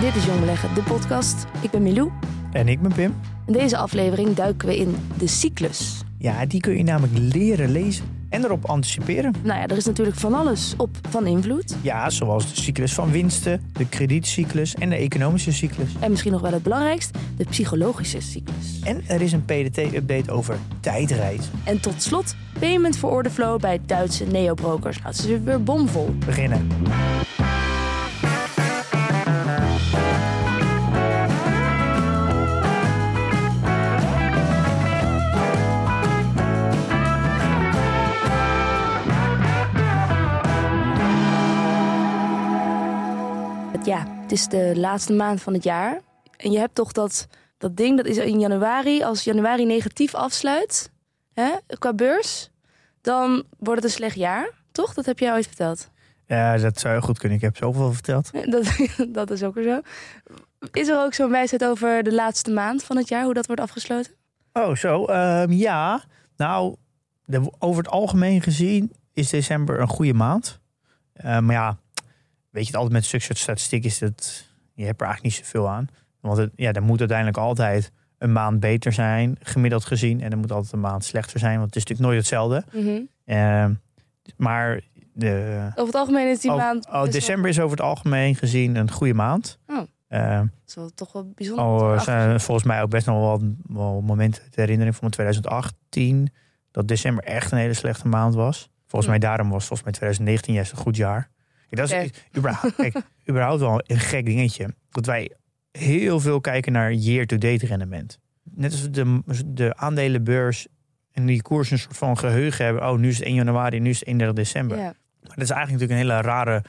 Dit is Jong Beleggen, de podcast. Ik ben Milou. En ik ben Pim. In deze aflevering duiken we in de cyclus. Ja, die kun je namelijk leren lezen en erop anticiperen. Nou ja, er is natuurlijk van alles op van invloed. Ja, zoals de cyclus van winsten, de kredietcyclus en de economische cyclus. En misschien nog wel het belangrijkst, de psychologische cyclus. En er is een PDT-update over tijdreizen. En tot slot, payment for order flow bij Duitse neobrokers. Nou, het is weer bomvol. Beginnen. Ja, het is de laatste maand van het jaar. En je hebt toch dat, dat ding, dat is in januari. Als januari negatief afsluit, hè, qua beurs, dan wordt het een slecht jaar. Toch? Dat heb jij ooit verteld. Ja, dat zou goed kunnen. Ik heb zoveel verteld. Dat, dat is ook weer zo. Is er ook zo'n wijsheid over de laatste maand van het jaar, hoe dat wordt afgesloten? Oh, zo. ehm, ja, nou, de- over het algemeen gezien is december een goede maand. Eh, maar ja, weet je het altijd met zulke soort statistiek is dat je hebt er eigenlijk niet zoveel aan. Want het, ja, er moet uiteindelijk altijd een maand beter zijn, gemiddeld gezien. En er moet altijd een maand slechter zijn, want het is natuurlijk nooit hetzelfde. Ehm, maar de, Over het algemeen is die oh, maand... oh, wel- december is over het algemeen gezien een goede maand. Oh. Ehm, Dat is wel toch wel bijzonder. Oh, er zijn volgens mij ook best nog wel, wel momenten te herinnering van 2018. Dat december echt een hele slechte maand was. Volgens mij daarom was volgens mij 2019 juist een goed jaar. Dat is überhaupt, kijk, überhaupt wel een gek dingetje. Dat wij heel veel kijken naar year-to-date rendement. Net als de, de aandelenbeurs en die koers een soort van geheugen hebben. Oh, nu is het 1 januari, nu is het 31 december. ja. Maar dat is eigenlijk natuurlijk een hele rare,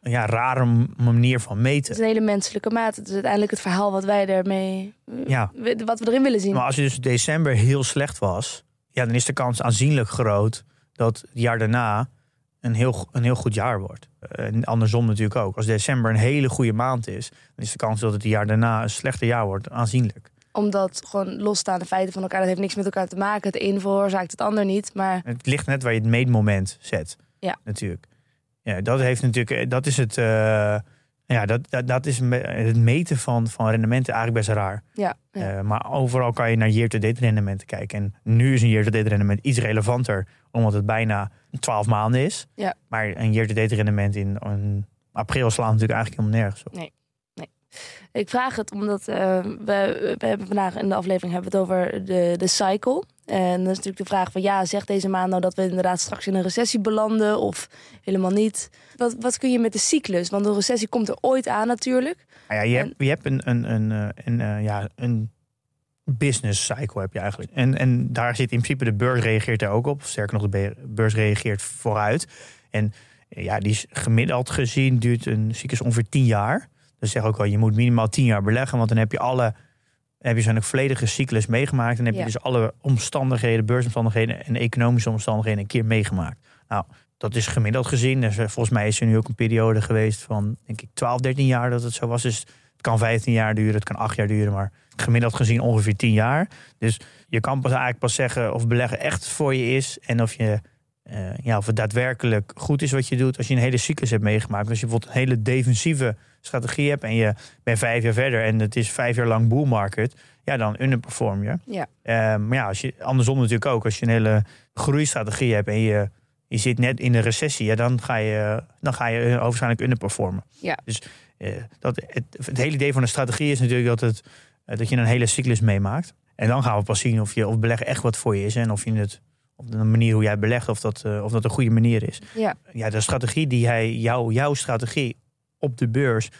ja, rare manier van Het meten. is een hele menselijke maat. Het is uiteindelijk het verhaal wat wij ermee... Ja. Wat we erin willen zien. Maar als je dus december heel slecht was, ja, dan is de kans aanzienlijk groot dat het jaar daarna een heel, een heel goed jaar wordt. Eh, En andersom natuurlijk ook. Als december een hele goede maand is, dan is de kans dat het jaar daarna een slechter jaar wordt aanzienlijk. Omdat gewoon losstaande feiten van elkaar... dat heeft niks met elkaar te maken. Het een veroorzaakt het ander niet. Maar Het ligt net waar je het meetmoment zet. Ja. Natuurlijk. Ja, dat heeft natuurlijk, eh, dat is het. eh, ja, dat, dat, dat is het meten van, van rendementen eigenlijk best raar. ja, ja. Eh, maar overal kan je naar year-to-date rendementen kijken. En nu is een year-to-date rendement iets relevanter, omdat het bijna 12 maanden is. Ja. Maar een year-to-date rendement in, in april slaat natuurlijk eigenlijk helemaal nergens op. Ik vraag het omdat eh, we, we hebben vandaag in de aflevering hebben we het over de, de cycle. En dan is natuurlijk de vraag van ja, zegt deze maand nou dat we inderdaad straks in een recessie belanden of helemaal niet? Wat, wat kun je met de cyclus? Want een recessie komt er ooit aan natuurlijk. Nou ja, je, En- hebt, je hebt een, een, een, eh, een, eh, ja, een business cycle heb je eigenlijk. En, en daar zit in principe de beurs reageert er ook op. Sterker nog, de be- beurs reageert vooruit. En eh, ja, die is gemiddeld gezien duurt een cyclus ongeveer 10 jaar. Dus zeg ook al, je moet minimaal 10 jaar beleggen, want dan heb je alle heb je zo'n volledige cyclus meegemaakt. En heb je Ja. dus alle omstandigheden, beursomstandigheden en economische omstandigheden een keer meegemaakt. Nou, dat is gemiddeld gezien. Dus eh, volgens mij is er nu ook een periode geweest van, denk ik, 12, 13 jaar dat het zo was. Dus het kan 15 jaar duren, het kan 8 jaar duren, maar gemiddeld gezien ongeveer 10 jaar. Dus je kan pas eigenlijk pas zeggen of beleggen echt voor je is en of je eh, ja, of het daadwerkelijk goed is wat je doet als je een hele cyclus hebt meegemaakt. Als je bijvoorbeeld een hele defensieve strategie hebt en je bent vijf jaar verder en het is vijf jaar lang bull market, ja, dan underperform je. Ja. Eh, maar ja, als je, andersom natuurlijk ook, als je een hele groeistrategie hebt en je, je zit net in de recessie, ja, dan ga je, dan ga je waarschijnlijk underperformen. Ja. Dus eh, dat, het, het hele idee van een strategie is natuurlijk dat, het, eh, dat je een hele cyclus meemaakt. En dan gaan we pas zien of, je, of beleggen echt wat voor je is en of je het op de manier hoe jij belegt, of dat, of dat een goede manier is. Ja. Ja, de strategie die hij, jou, jouw strategie op de beurs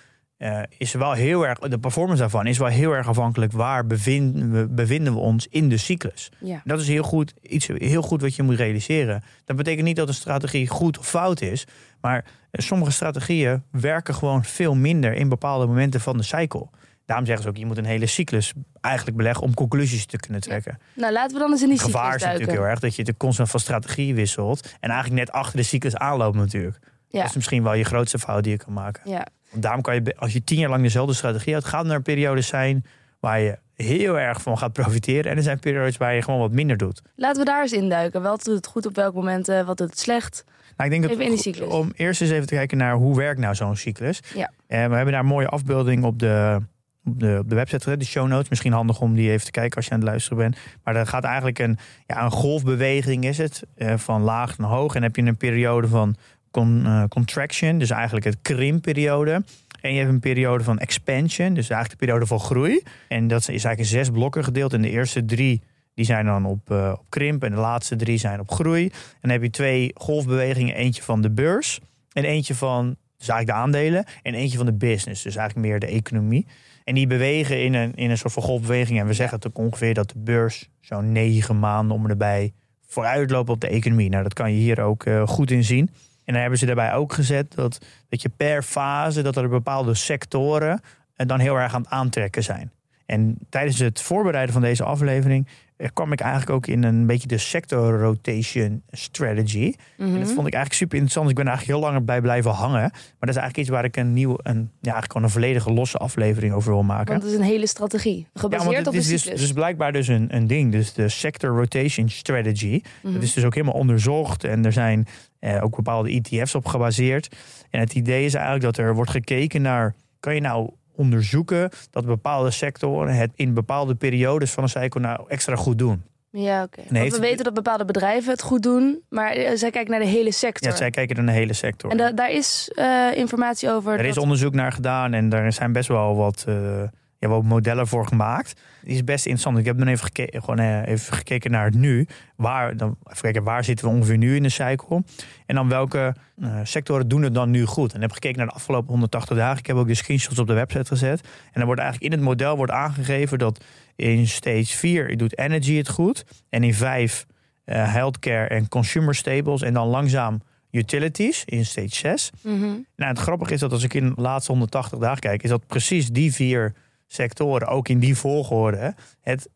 eh, is wel heel erg, de performance daarvan is wel heel erg afhankelijk waar bevinden we, bevinden we ons in de cyclus. Ja. Dat is heel goed, iets heel goed wat je moet realiseren. Dat betekent niet dat een strategie goed of fout is, maar eh, sommige strategieën werken gewoon veel minder in bepaalde momenten van de cycle. Daarom zeggen ze ook, je moet een hele cyclus eigenlijk beleggen om conclusies te kunnen trekken. Nou, laten we dan eens in die Het gevaar cyclus is natuurlijk duiken. heel erg dat je de constant van strategie wisselt en eigenlijk net achter de cyclus aanloopt natuurlijk. Ja. Dat is misschien wel je grootste fout die je kan maken. Ja. Want daarom kan je, als je tien jaar lang dezelfde strategie hebt, gaan er periodes zijn waar je heel erg van gaat profiteren. En er zijn periodes waar je gewoon wat minder doet. Laten we daar eens induiken. Wat doet het goed op welk moment, eh, wat doet het slecht? Nou, ik denk dat Even in die het goed- cyclus. om eerst eens even te kijken naar hoe werkt nou zo'n cyclus. Ja. En we hebben daar een mooie afbeelding op de, op de, op de website de show notes. Misschien handig om die even te kijken als je aan het luisteren bent. Maar dat gaat eigenlijk een, ja, een golfbeweging is het, eh, van laag naar hoog. En heb je een periode van con- eh, contraction, dus eigenlijk het krimperiode. En je hebt een periode van expansion, dus eigenlijk de periode van groei. En dat is eigenlijk zes blokken gedeeld. En de eerste drie die zijn dan op, eh, op krimp en de laatste drie zijn op groei. En dan heb je twee golfbewegingen. Eentje van de beurs en eentje van dus eigenlijk de aandelen. En eentje van de business, dus eigenlijk meer de economie. En die bewegen in een, in een soort van golfbeweging. En we zeggen het ook ongeveer dat de beurs zo'n negen maanden om erbij vooruit loopt op de economie. Nou, dat kan je hier ook eh, goed in zien. En dan hebben ze daarbij ook gezet dat, dat je per fase, dat er bepaalde sectoren eh, dan heel erg aan het aantrekken zijn. En tijdens het voorbereiden van deze aflevering kwam ik eigenlijk ook in een beetje de sector rotation strategy. Mhm. En dat vond ik eigenlijk super interessant. Ik ben er eigenlijk heel lang bij blijven hangen. Maar dat is eigenlijk iets waar ik een nieuw, een, ja, eigenlijk gewoon een volledige losse aflevering over wil maken. Want het is een hele strategie. Gebaseerd ja, op de het is cyclus. dus, dus blijkbaar dus een, een ding. Dus de sector rotation strategy. Mhm. Dat is dus ook helemaal onderzocht. En er zijn eh, ook bepaalde ETF's op gebaseerd. En het idee is eigenlijk dat er wordt gekeken naar... kan je nou onderzoeken dat bepaalde sectoren... het in bepaalde periodes van een cycle nou extra goed doen. Ja, oké. Want we weten dat bepaalde bedrijven het goed doen, maar eh, zij kijken naar de hele sector. Ja, zij kijken naar de hele sector. En da- daar is eh, informatie over. Er is onderzoek naar gedaan en er zijn best wel wat, eh, ja, wat modellen voor gemaakt. Die is best interessant. Ik heb dan even, geke- gewoon, eh, even gekeken naar het nu. Waar, dan, even kijken, waar zitten we ongeveer nu in de cycle? En dan welke eh, sectoren doen het dan nu goed? En heb gekeken naar de afgelopen 180 dagen. Ik heb ook de screenshots op de website gezet. En dan wordt eigenlijk in het model wordt aangegeven dat in stage 4 doet energy het goed. En in 5 eh, healthcare en consumer staples. En dan langzaam utilities in stage 6. Mhm. Nou, het grappige is dat als ik in de laatste 180 dagen kijk, is dat precies die vier sectoren, ook in die volgorde, het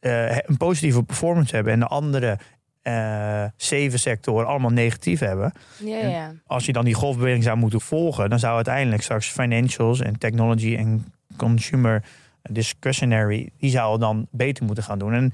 eh, een positieve performance hebben en de andere eh, zeven sectoren allemaal negatief hebben. Ja, ja. Als je dan die golfbeweging zou moeten volgen, dan zou uiteindelijk straks financials en technology en consumer discretionary, die zouden dan beter moeten gaan doen. En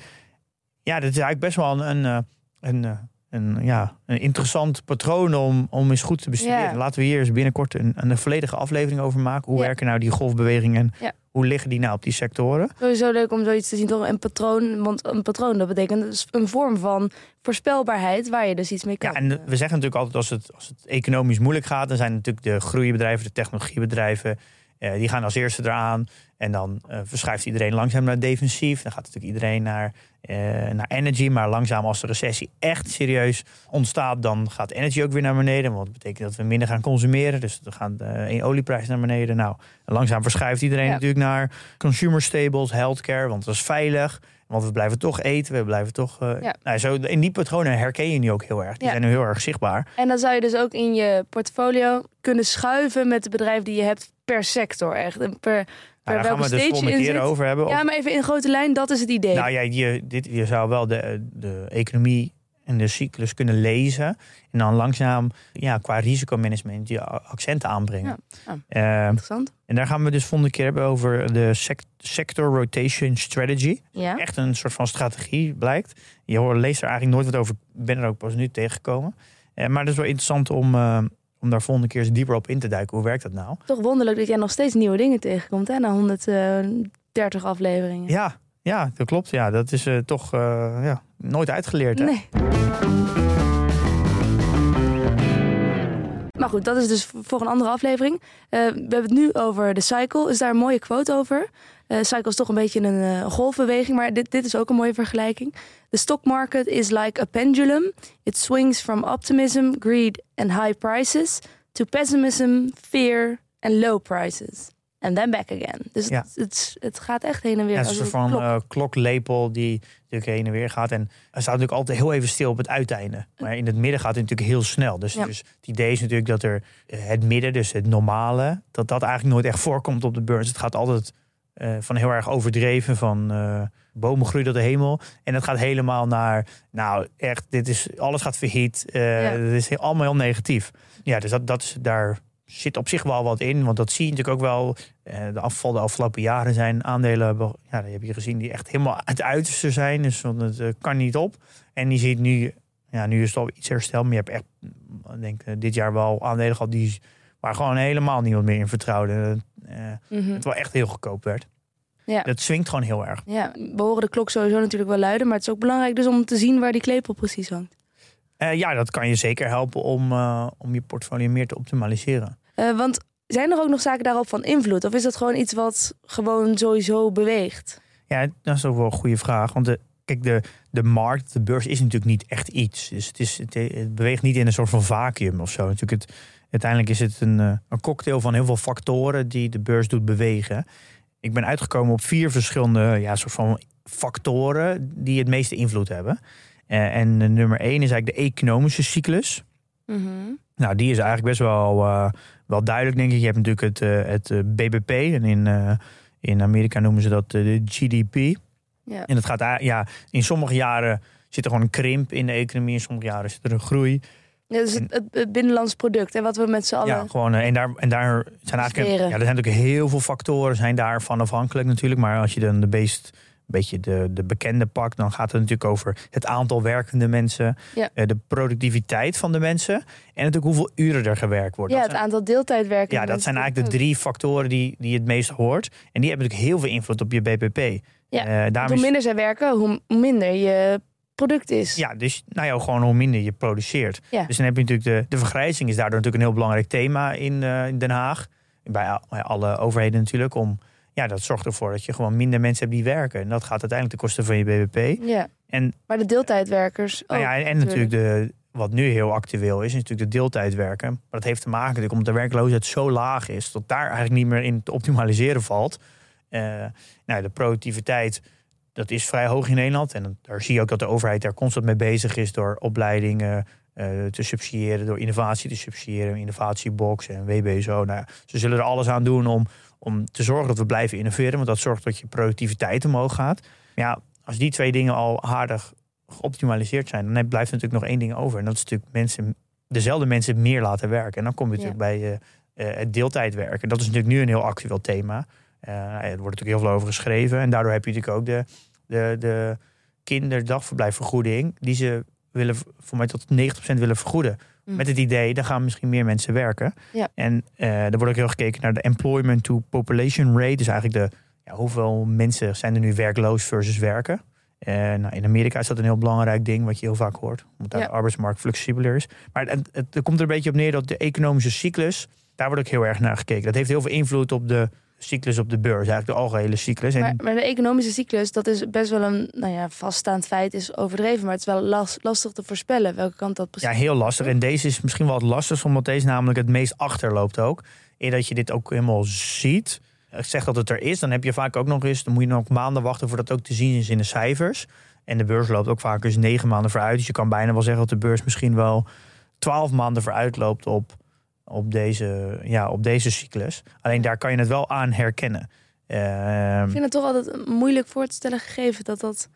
ja, dat is eigenlijk best wel een, een, eh, een, een, ja, een interessant patroon om, om eens goed te bestuderen. Ja. Laten we hier eens binnenkort een, een volledige aflevering over maken. Hoe Ja. werken nou die golfbewegingen en hoe liggen die nou op die sectoren? Sowieso leuk om zoiets te zien, toch? Een patroon, want een patroon, dat betekent dus een vorm van voorspelbaarheid waar je dus iets mee kan. Ja, en we zeggen natuurlijk altijd als het, als het economisch moeilijk gaat, dan zijn natuurlijk de groeibedrijven, de technologiebedrijven, eh, die gaan als eerste eraan. En dan eh, verschuift iedereen langzaam naar defensief. Dan gaat natuurlijk iedereen naar, eh, naar energy. Maar langzaam als de recessie echt serieus ontstaat, dan gaat energy ook weer naar beneden. Want dat betekent dat we minder gaan consumeren. Dus dan gaat de olieprijs naar beneden. Nou, langzaam verschuift iedereen Ja. natuurlijk naar consumer staples, healthcare, want dat is veilig. Want we blijven toch eten, we blijven toch. eh, Ja. nou, zo, in die patronen herken je nu ook heel erg. Die Ja. zijn nu heel erg zichtbaar. En dan zou je dus ook in je portfolio kunnen schuiven met de bedrijven die je hebt per sector. Echt. En per, per Nou, daar gaan we dus volgende keer over hebben. Ja, maar even in grote lijn, dat is het idee. Nou ja, je, dit, je zou wel de, de economie en de cyclus kunnen lezen. En dan langzaam ja, qua risicomanagement je accenten aanbrengen. Ja. Eh, Interessant. en daar gaan we dus volgende keer hebben over de sec- sector rotation strategy. Ja. Echt een soort van strategie blijkt. Je hoort, leest er eigenlijk nooit wat over. Ik ben er ook pas nu tegengekomen. Eh, maar dat is wel interessant om, eh, om daar volgende keer eens dieper op in te duiken. Hoe werkt dat nou? Toch wonderlijk dat jij nog steeds nieuwe dingen tegenkomt hè, na 130 afleveringen. Ja, ja dat klopt. Ja, dat is toch ja, nooit uitgeleerd. Hè? Nee. Maar goed, dat is dus voor een andere aflevering. Eh, we hebben het nu over de cycle. Is daar een mooie quote over? Eh cycle is toch een beetje een eh, golfbeweging, maar dit, dit is ook een mooie vergelijking. The stock market is like a pendulum. It swings from optimism, greed and high prices to pessimism, fear and low prices. En then back again. Dus Ja. het, het, het gaat echt heen en weer. Ja, het is een soort van klok. eh, kloklepel die natuurlijk heen en weer gaat. En hij staat natuurlijk altijd heel even stil op het uiteinde. Maar in het midden gaat het natuurlijk heel snel. Dus, Ja. dus het idee is natuurlijk dat er eh, het midden, dus het normale, dat dat eigenlijk nooit echt voorkomt op de beurs. Het gaat altijd eh, van heel erg overdreven, van eh, bomen groeien tot de hemel. En het gaat helemaal naar, nou echt, dit is, alles gaat verhit. Ja. Het is heel- allemaal heel negatief. Ja, dus dat, dat is, daar zit op zich wel wat in. Want dat zie je natuurlijk ook wel. Eh, de afval de afgelopen jaren zijn aandelen, ja, die heb je gezien, die echt helemaal het uiterste zijn. Dus het eh, kan niet op. En die ziet nu, ja, nu is het al iets herstel. Maar je hebt echt, denk eh, dit jaar wel aandelen gehad die waar gewoon helemaal niemand meer in vertrouwde. Mhm. het wel echt heel goedkoop werd. Ja. Dat swingt gewoon heel erg. Ja, we horen de klok sowieso natuurlijk wel luiden, maar het is ook belangrijk dus om te zien waar die klepel precies hangt. Eh, ja, dat kan je zeker helpen om, eh, om je portfolio meer te optimaliseren. Eh, want zijn er ook nog zaken daarop van invloed? Of is dat gewoon iets wat gewoon sowieso beweegt? Ja, dat is ook wel een goede vraag. Want de, kijk, de, de markt, de beurs is natuurlijk niet echt iets. Dus het, is, het, het beweegt niet in een soort van vacuüm of zo. Natuurlijk het, uiteindelijk is het een, een cocktail van heel veel factoren die de beurs doet bewegen. Ik ben uitgekomen op vier verschillende ja, soort van factoren die het meeste invloed hebben. Eh, en eh, nummer één is eigenlijk de economische cyclus. Mhm. Nou, die is eigenlijk best wel, eh, wel duidelijk, denk ik. Je hebt natuurlijk het, het BBP en in, in Amerika noemen ze dat de GDP. Ja. En dat gaat, ja, in sommige jaren zit er gewoon een krimp in de economie, in sommige jaren zit er een groei. Ja, dus het, het, het binnenlands product, hè, wat we met z'n allen... Ja, gewoon, en, daar, en daar zijn eigenlijk ja, er zijn natuurlijk heel veel factoren zijn daarvan afhankelijk natuurlijk. Maar als je dan de meest beetje de, de bekende pakt, dan gaat het natuurlijk over het aantal werkende mensen, Ja. eh, de productiviteit van de mensen en natuurlijk hoeveel uren er gewerkt wordt. ja, Dat het zijn- aantal deeltijdwerkende Ja, dat zijn eigenlijk de drie factoren die, die het meest hoort. En die hebben natuurlijk heel veel invloed op je. Ja, Eh, Hoe minder zij werken, hoe minder je product is. ja, dus nou ja, gewoon hoe minder je produceert. Ja. Dus dan heb je natuurlijk de, de vergrijzing is daardoor natuurlijk een heel belangrijk thema in, eh, in Den Haag. Bij alle overheden natuurlijk. Om, ja, dat zorgt ervoor dat je gewoon minder mensen hebt die werken. En dat gaat uiteindelijk ten koste van je BBP. Ja. En, Maar de deeltijdwerkers nou ja, en, en natuurlijk de, wat nu heel actueel is, is natuurlijk de deeltijdwerken. Maar dat heeft te maken natuurlijk omdat de werkloosheid zo laag is. Dat daar eigenlijk niet meer in te optimaliseren valt. Eh, nou, de productiviteit, dat is vrij hoog in Nederland. En daar zie je ook dat de overheid daar constant mee bezig is door opleidingen eh, te subsidiëren, door innovatie te subsidiëren, innovatiebox en WBSO. Nou, ze zullen er alles aan doen om, om te zorgen dat we blijven innoveren, want dat zorgt dat je productiviteit omhoog gaat. Maar ja, als die twee dingen al aardig geoptimaliseerd zijn, dan blijft er natuurlijk nog één ding over. En dat is natuurlijk mensen, dezelfde mensen meer laten werken. En dan kom je natuurlijk bij eh, het deeltijdwerken. En dat is natuurlijk nu een heel actueel thema. Eh, er wordt natuurlijk heel veel over geschreven. En daardoor heb je natuurlijk ook de, de, de kinderdagverblijfvergoeding, die ze willen, voor mij tot 90% willen vergoeden. Mm. Met het idee, dan gaan misschien meer mensen werken. Ja. En eh er wordt ook heel gekeken naar de employment to population rate. Dus eigenlijk de, ja, hoeveel mensen zijn er nu werkloos versus werken. Eh, nou, in Amerika is dat een heel belangrijk ding, wat je heel vaak hoort. Omdat daar Ja. de arbeidsmarkt flexibeler is. Maar het, het, komt er een beetje op neer dat de economische cyclus, daar wordt ook heel erg naar gekeken. Dat heeft heel veel invloed op de cyclus op de beurs, eigenlijk de algehele cyclus. Maar, maar de economische cyclus, dat is best wel een nou ja, vaststaand feit, is overdreven. Maar het is wel las- lastig te voorspellen welke kant dat precies Ja, heel lastig. En deze is misschien wel het lastigst, omdat deze namelijk het meest achterloopt ook. Eer dat je dit ook helemaal ziet. Ik zeg dat het er is, dan heb je vaak ook nog eens... dan moet je nog maanden wachten voordat het ook te zien is in de cijfers. En de beurs loopt ook vaak eens negen maanden vooruit. Dus je kan bijna wel zeggen dat de beurs misschien wel twaalf maanden vooruit loopt op, op, deze, ja, op deze cyclus. Alleen daar kan je het wel aan herkennen. Ik vind het toch altijd moeilijk voor te stellen gegeven dat, dat,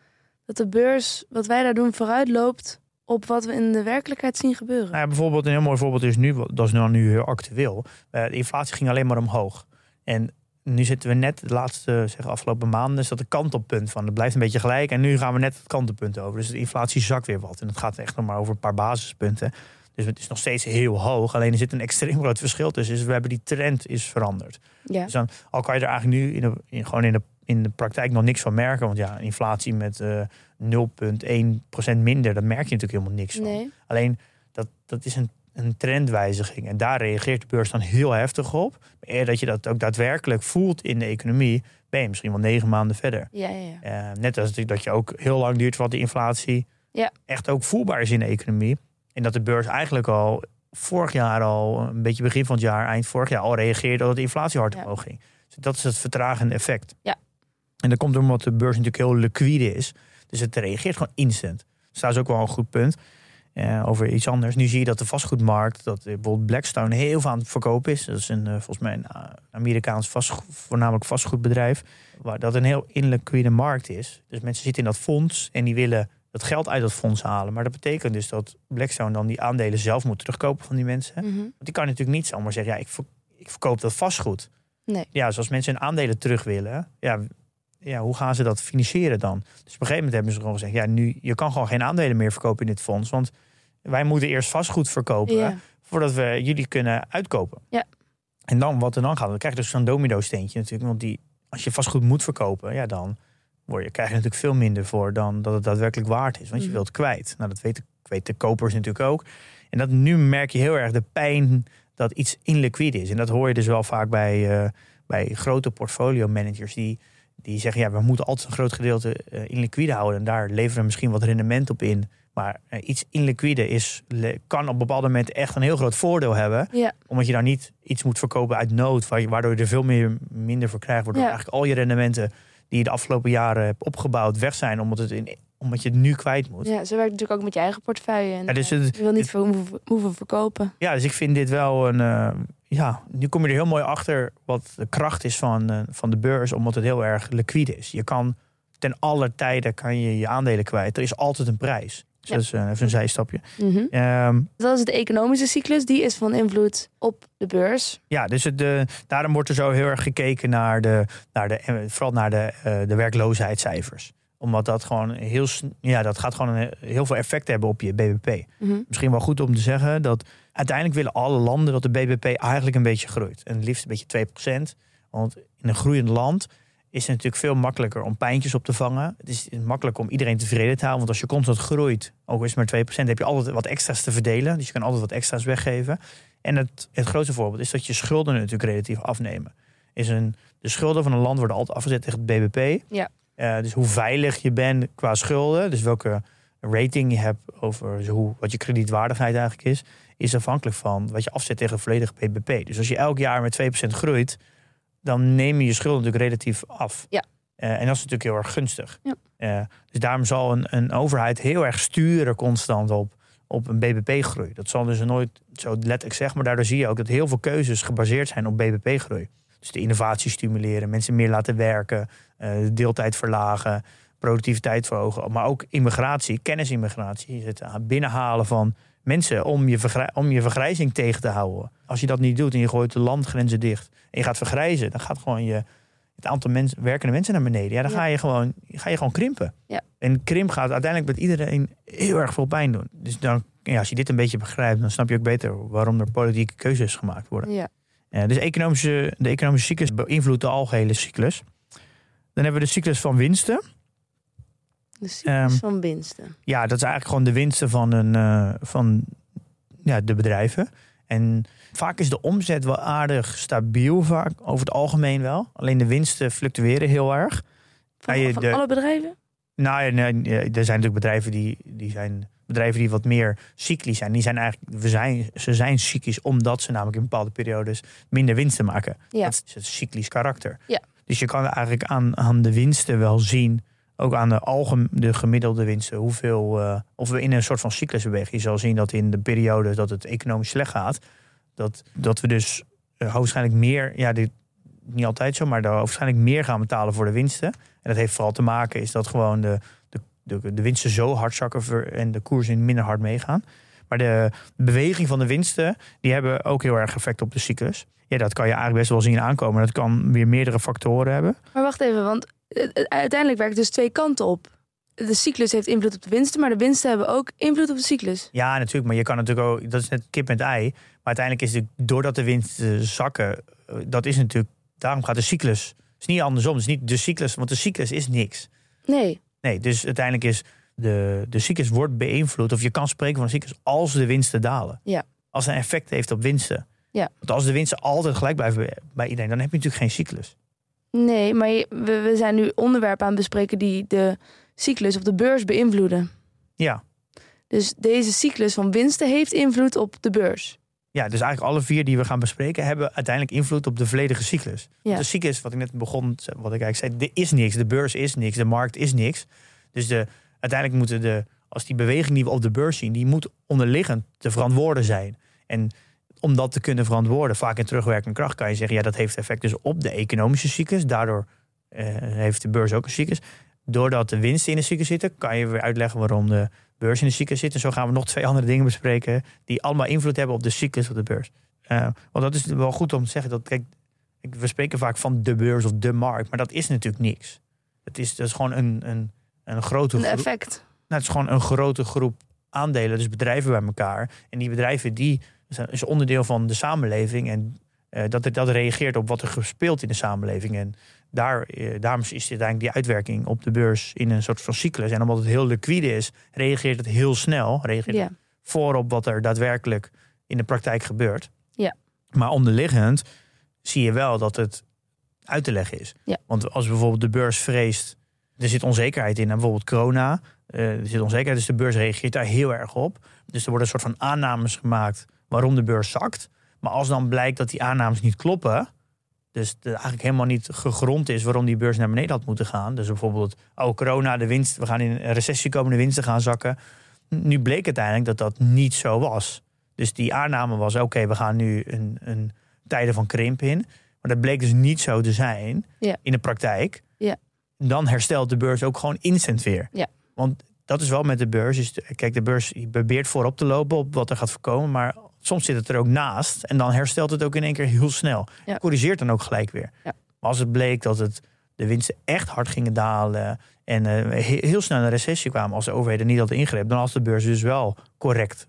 dat de beurs, wat wij daar doen, vooruit loopt op wat we in de werkelijkheid zien gebeuren. Nou ja, bijvoorbeeld een heel mooi voorbeeld is nu, dat is nu, nu heel actueel. Eh, de inflatie ging alleen maar omhoog. En nu zitten we net de laatste zeg, afgelopen maanden is dat een kantelpunt van. Het blijft een beetje gelijk en nu gaan we net het kantelpunt over. Dus de inflatie zakt weer wat. En het gaat echt nog maar over een paar basispunten. Dus het is nog steeds heel hoog. Alleen er zit een extreem groot verschil tussen. Dus we hebben die trend is veranderd. ja. Dus dan, al kan je er eigenlijk nu in de, in, gewoon in de, in de praktijk nog niks van merken. Want ja, inflatie met eh 0,1% minder, daar merk je natuurlijk helemaal niks van. Nee. Alleen dat, dat is een, een trendwijziging. En daar reageert de beurs dan heel heftig op. Maar eer dat je dat ook daadwerkelijk voelt in de economie, ben je misschien wel negen maanden verder. Ja, ja, ja. Eh, net als dat je ook heel lang duurt voordat die inflatie Ja. echt ook voelbaar is in de economie. En dat de beurs eigenlijk al vorig jaar al, een beetje begin van het jaar, eind vorig jaar al reageerde dat de inflatie hard omhoog ging. Dus Dat is het vertragende effect. Ja. En dat komt omdat de beurs natuurlijk heel liquide is. Dus het reageert gewoon instant. Dus dat is ook wel een goed punt. Eh, over iets anders. Nu zie je dat de vastgoedmarkt, dat bijvoorbeeld Blackstone heel veel aan het verkopen is. Dat is een, eh, volgens mij een uh, Amerikaans vastgoed, voornamelijk vastgoedbedrijf. Waar dat een heel illiquide markt is. Dus mensen zitten in dat fonds en die willen dat geld uit dat fonds halen. Maar dat betekent dus dat Blackstone dan die aandelen zelf moet terugkopen van die mensen. Mhm. Want die kan natuurlijk niet zomaar zeggen, ja, ik, ik verkoop dat vastgoed. Nee. Ja, dus als mensen hun aandelen terug willen, ja, ja, hoe gaan ze dat financieren dan? Dus op een gegeven moment hebben ze gewoon gezegd, ja, nu, je kan gewoon geen aandelen meer verkopen in dit fonds. Want wij moeten eerst vastgoed verkopen Ja. voordat we jullie kunnen uitkopen. Ja. En dan wat er dan gaat, dan krijg je dus zo'n domino steentje natuurlijk. Want die, als je vastgoed moet verkopen, ja, dan word je, krijg je natuurlijk veel minder voor dan dat het daadwerkelijk waard is. Want je Mhm. wilt kwijt. Nou, dat weten, weten de kopers natuurlijk ook. En dat nu merk je heel erg de pijn dat iets illiquide is. En dat hoor je dus wel vaak bij, eh, bij grote portfolio managers die, die zeggen, ja, we moeten altijd een groot gedeelte eh illiquide houden. En daar leveren we misschien wat rendement op in. Maar eh, iets illiquide is, kan op bepaalde momenten echt een heel groot voordeel hebben. Ja. Omdat je dan niet iets moet verkopen uit nood, waardoor je er veel meer, minder voor krijgt. Waardoor Ja. eigenlijk al je rendementen die je de afgelopen jaren hebt opgebouwd weg zijn, omdat, het in, omdat je het nu kwijt moet. Ja, zo werkt natuurlijk ook met je eigen portefeuille. En, Ja, dus eh, het- je wil niet het- veel hoeven, hoeven verkopen. Ja, dus ik vind dit wel een. eh, ja, nu kom je er heel mooi achter wat de kracht is van, eh, van de beurs, omdat het heel erg liquide is. Je kan ten alle tijden kan je je aandelen kwijt. Er is altijd een prijs. Dus dat is eh, even een zijstapje. Ehm, Dat is de economische cyclus. Die is van invloed op de beurs. ja, dus het, de, daarom wordt er zo heel erg gekeken naar de, naar de, eh, vooral naar de, eh, de werkloosheidscijfers. Omdat dat gewoon heel, ja, dat gaat gewoon een, heel veel effect hebben op je BBP. Mhm. misschien wel goed om te zeggen dat uiteindelijk willen alle landen dat de BBP eigenlijk een beetje groeit. En het liefst een beetje 2%. Want in een groeiend land is het natuurlijk veel makkelijker om pijntjes op te vangen. Het is makkelijk om iedereen tevreden te houden. Want als je constant groeit, ook is het maar 2%, heb je altijd wat extra's te verdelen. Dus je kan altijd wat extra's weggeven. En het, het grootste voorbeeld is dat je schulden natuurlijk relatief afnemen. Is een, de schulden van een land worden altijd afgezet tegen het BBP. Ja. Eh, dus hoe veilig je bent qua schulden, dus welke rating je hebt over zo hoe, wat je kredietwaardigheid eigenlijk is, is afhankelijk van wat je afzet tegen het volledige BBP. Dus als je elk jaar met 2% groeit, dan neem je je schulden natuurlijk relatief af. Ja. Eh, en dat is natuurlijk heel erg gunstig. Ja. Eh, dus daarom zal een, een overheid heel erg sturen constant op, op een BBP-groei. Dat zal dus nooit zo letterlijk zeggen, maar daardoor zie je ook dat heel veel keuzes gebaseerd zijn op BBP-groei. Dus de innovatie stimuleren, mensen meer laten werken, eh, de deeltijd verlagen, productiviteit verhogen. Maar ook immigratie, kennisimmigratie, het binnenhalen van mensen om je, om je vergrijzing tegen te houden. Als je dat niet doet en je gooit de landgrenzen dicht en je gaat vergrijzen, dan gaat gewoon je, het aantal mensen, werkende mensen naar beneden. Ja, dan Ja. Ga, je gewoon, ga je gewoon krimpen. Ja. En krimp gaat uiteindelijk met iedereen heel erg veel pijn doen. Dus dan, ja, als je dit een beetje begrijpt, dan snap je ook beter waarom er politieke keuzes gemaakt worden. Ja. Eh, dus economische, de economische cyclus beïnvloedt de algehele cyclus. Dan hebben we de cyclus van winsten. De cyclus Ehm, van winsten. Ja, dat is eigenlijk gewoon de winsten van, een, eh, van ja, de bedrijven. En vaak is de omzet wel aardig stabiel, vaak, over het algemeen wel. Alleen de winsten fluctueren heel erg. Van, je- van de- alle bedrijven? Nou, ja, nee, er zijn natuurlijk bedrijven die, die zijn bedrijven die wat meer cyclisch zijn. Die zijn eigenlijk, we zijn, ze zijn cyclisch omdat ze namelijk in bepaalde periodes minder winsten maken. Ja. Dat is het cyclisch karakter. Ja. Dus je kan eigenlijk aan, aan de winsten wel zien, ook aan de, algem, de gemiddelde winsten, hoeveel, eh, of we in een soort van cyclus bewegen. Je zal zien dat in de periode dat het economisch slecht gaat, dat, dat we dus eh, hoogstwaarschijnlijk meer, ja, dit, niet altijd zo, maar daar waarschijnlijk meer gaan betalen voor de winsten. En dat heeft vooral te maken is dat gewoon de, de, de, de winsten zo hard zakken en de koersen minder hard meegaan. Maar de beweging van de winsten, die hebben ook heel erg effect op de cyclus. Ja, dat kan je eigenlijk best wel zien aankomen. Dat kan weer meerdere factoren hebben. Maar wacht even, want uiteindelijk werkt het dus twee kanten op. De cyclus heeft invloed op de winsten, maar de winsten hebben ook invloed op de cyclus. Ja, natuurlijk. Maar je kan natuurlijk ook, dat is net kip met ei. Maar uiteindelijk is het doordat de winsten zakken, eh, dat is natuurlijk, daarom gaat de cyclus. Het is niet andersom. Het is niet de cyclus, want de cyclus is niks. Nee. Nee, dus uiteindelijk is de, de cyclus wordt beïnvloed, of je kan spreken van een cyclus als de winsten dalen. Ja. Als het een effect heeft op winsten. Ja. Want als de winsten altijd gelijk blijven bij iedereen, dan heb je natuurlijk geen cyclus. Nee, maar je- we, we zijn nu onderwerpen aan het bespreken die de cyclus op de beurs beïnvloeden. Ja, Dus deze cyclus van winsten heeft invloed op de beurs. Ja, dus eigenlijk alle vier die we gaan bespreken hebben uiteindelijk invloed op de volledige cyclus. Ja. De cyclus, wat ik net begon, wat ik eigenlijk zei, er is niks. De beurs is niks, de markt is niks. Dus de, uiteindelijk moeten de, als die beweging die we op de beurs zien, die moet onderliggend te verantwoorden zijn. En om dat te kunnen verantwoorden, vaak in terugwerkende kracht, kan je zeggen, ja, dat heeft effect dus op de economische cyclus. Daardoor eh, heeft de beurs ook een cyclus. Doordat de winsten in de cyclus zitten, kan je weer uitleggen waarom de beurs in de cyclus zit. En zo gaan we nog twee andere dingen bespreken die allemaal invloed hebben op de cyclus op de beurs. Eh, want dat is wel goed om te zeggen. Dat, kijk, we spreken vaak van de beurs of de markt, maar dat is natuurlijk niks. Het is, dat is gewoon een, een, een grote Een groep. effect. Nou, het is gewoon een grote groep aandelen, dus bedrijven bij elkaar. En die bedrijven die is onderdeel van de samenleving. En eh, dat, dat reageert op wat er gespeeld in de samenleving. En daar, eh, daarom is uiteindelijk die uitwerking op de beurs in een soort van cyclus. En omdat het heel liquide is, reageert het heel snel. Reageert het voor op wat er daadwerkelijk in de praktijk gebeurt. Ja. Maar onderliggend zie je wel dat het uit te leggen is. Want als bijvoorbeeld de beurs vreest, er zit onzekerheid in, en bijvoorbeeld corona, eh, er zit onzekerheid, dus de beurs reageert daar heel erg op. Dus er worden een soort van aannames gemaakt waarom de beurs zakt. Maar als dan blijkt dat die aannames niet kloppen, dus het eigenlijk helemaal niet gegrond is waarom die beurs naar beneden had moeten gaan. Dus bijvoorbeeld, oh corona, de winst, we gaan in een recessie komen, de winsten gaan zakken. Nu bleek uiteindelijk dat dat niet zo was. Dus die aanname was, oké, we gaan nu een, een tijden van krimp in. Maar dat bleek dus niet zo te zijn Ja. in de praktijk. Ja. Dan herstelt de beurs ook gewoon instant weer. Ja. Want dat is wel met de beurs. Is, kijk, de beurs probeert voorop te lopen op wat er gaat voorkomen. Maar soms zit het er ook naast. En dan herstelt het ook in één keer heel snel. Ja. Corrigeert dan ook gelijk weer. Ja. Maar als het bleek dat het, de winsten echt hard gingen dalen. En eh, he- heel snel een recessie kwamen als de overheden niet hadden ingrepen. Dan had de beurs dus wel correct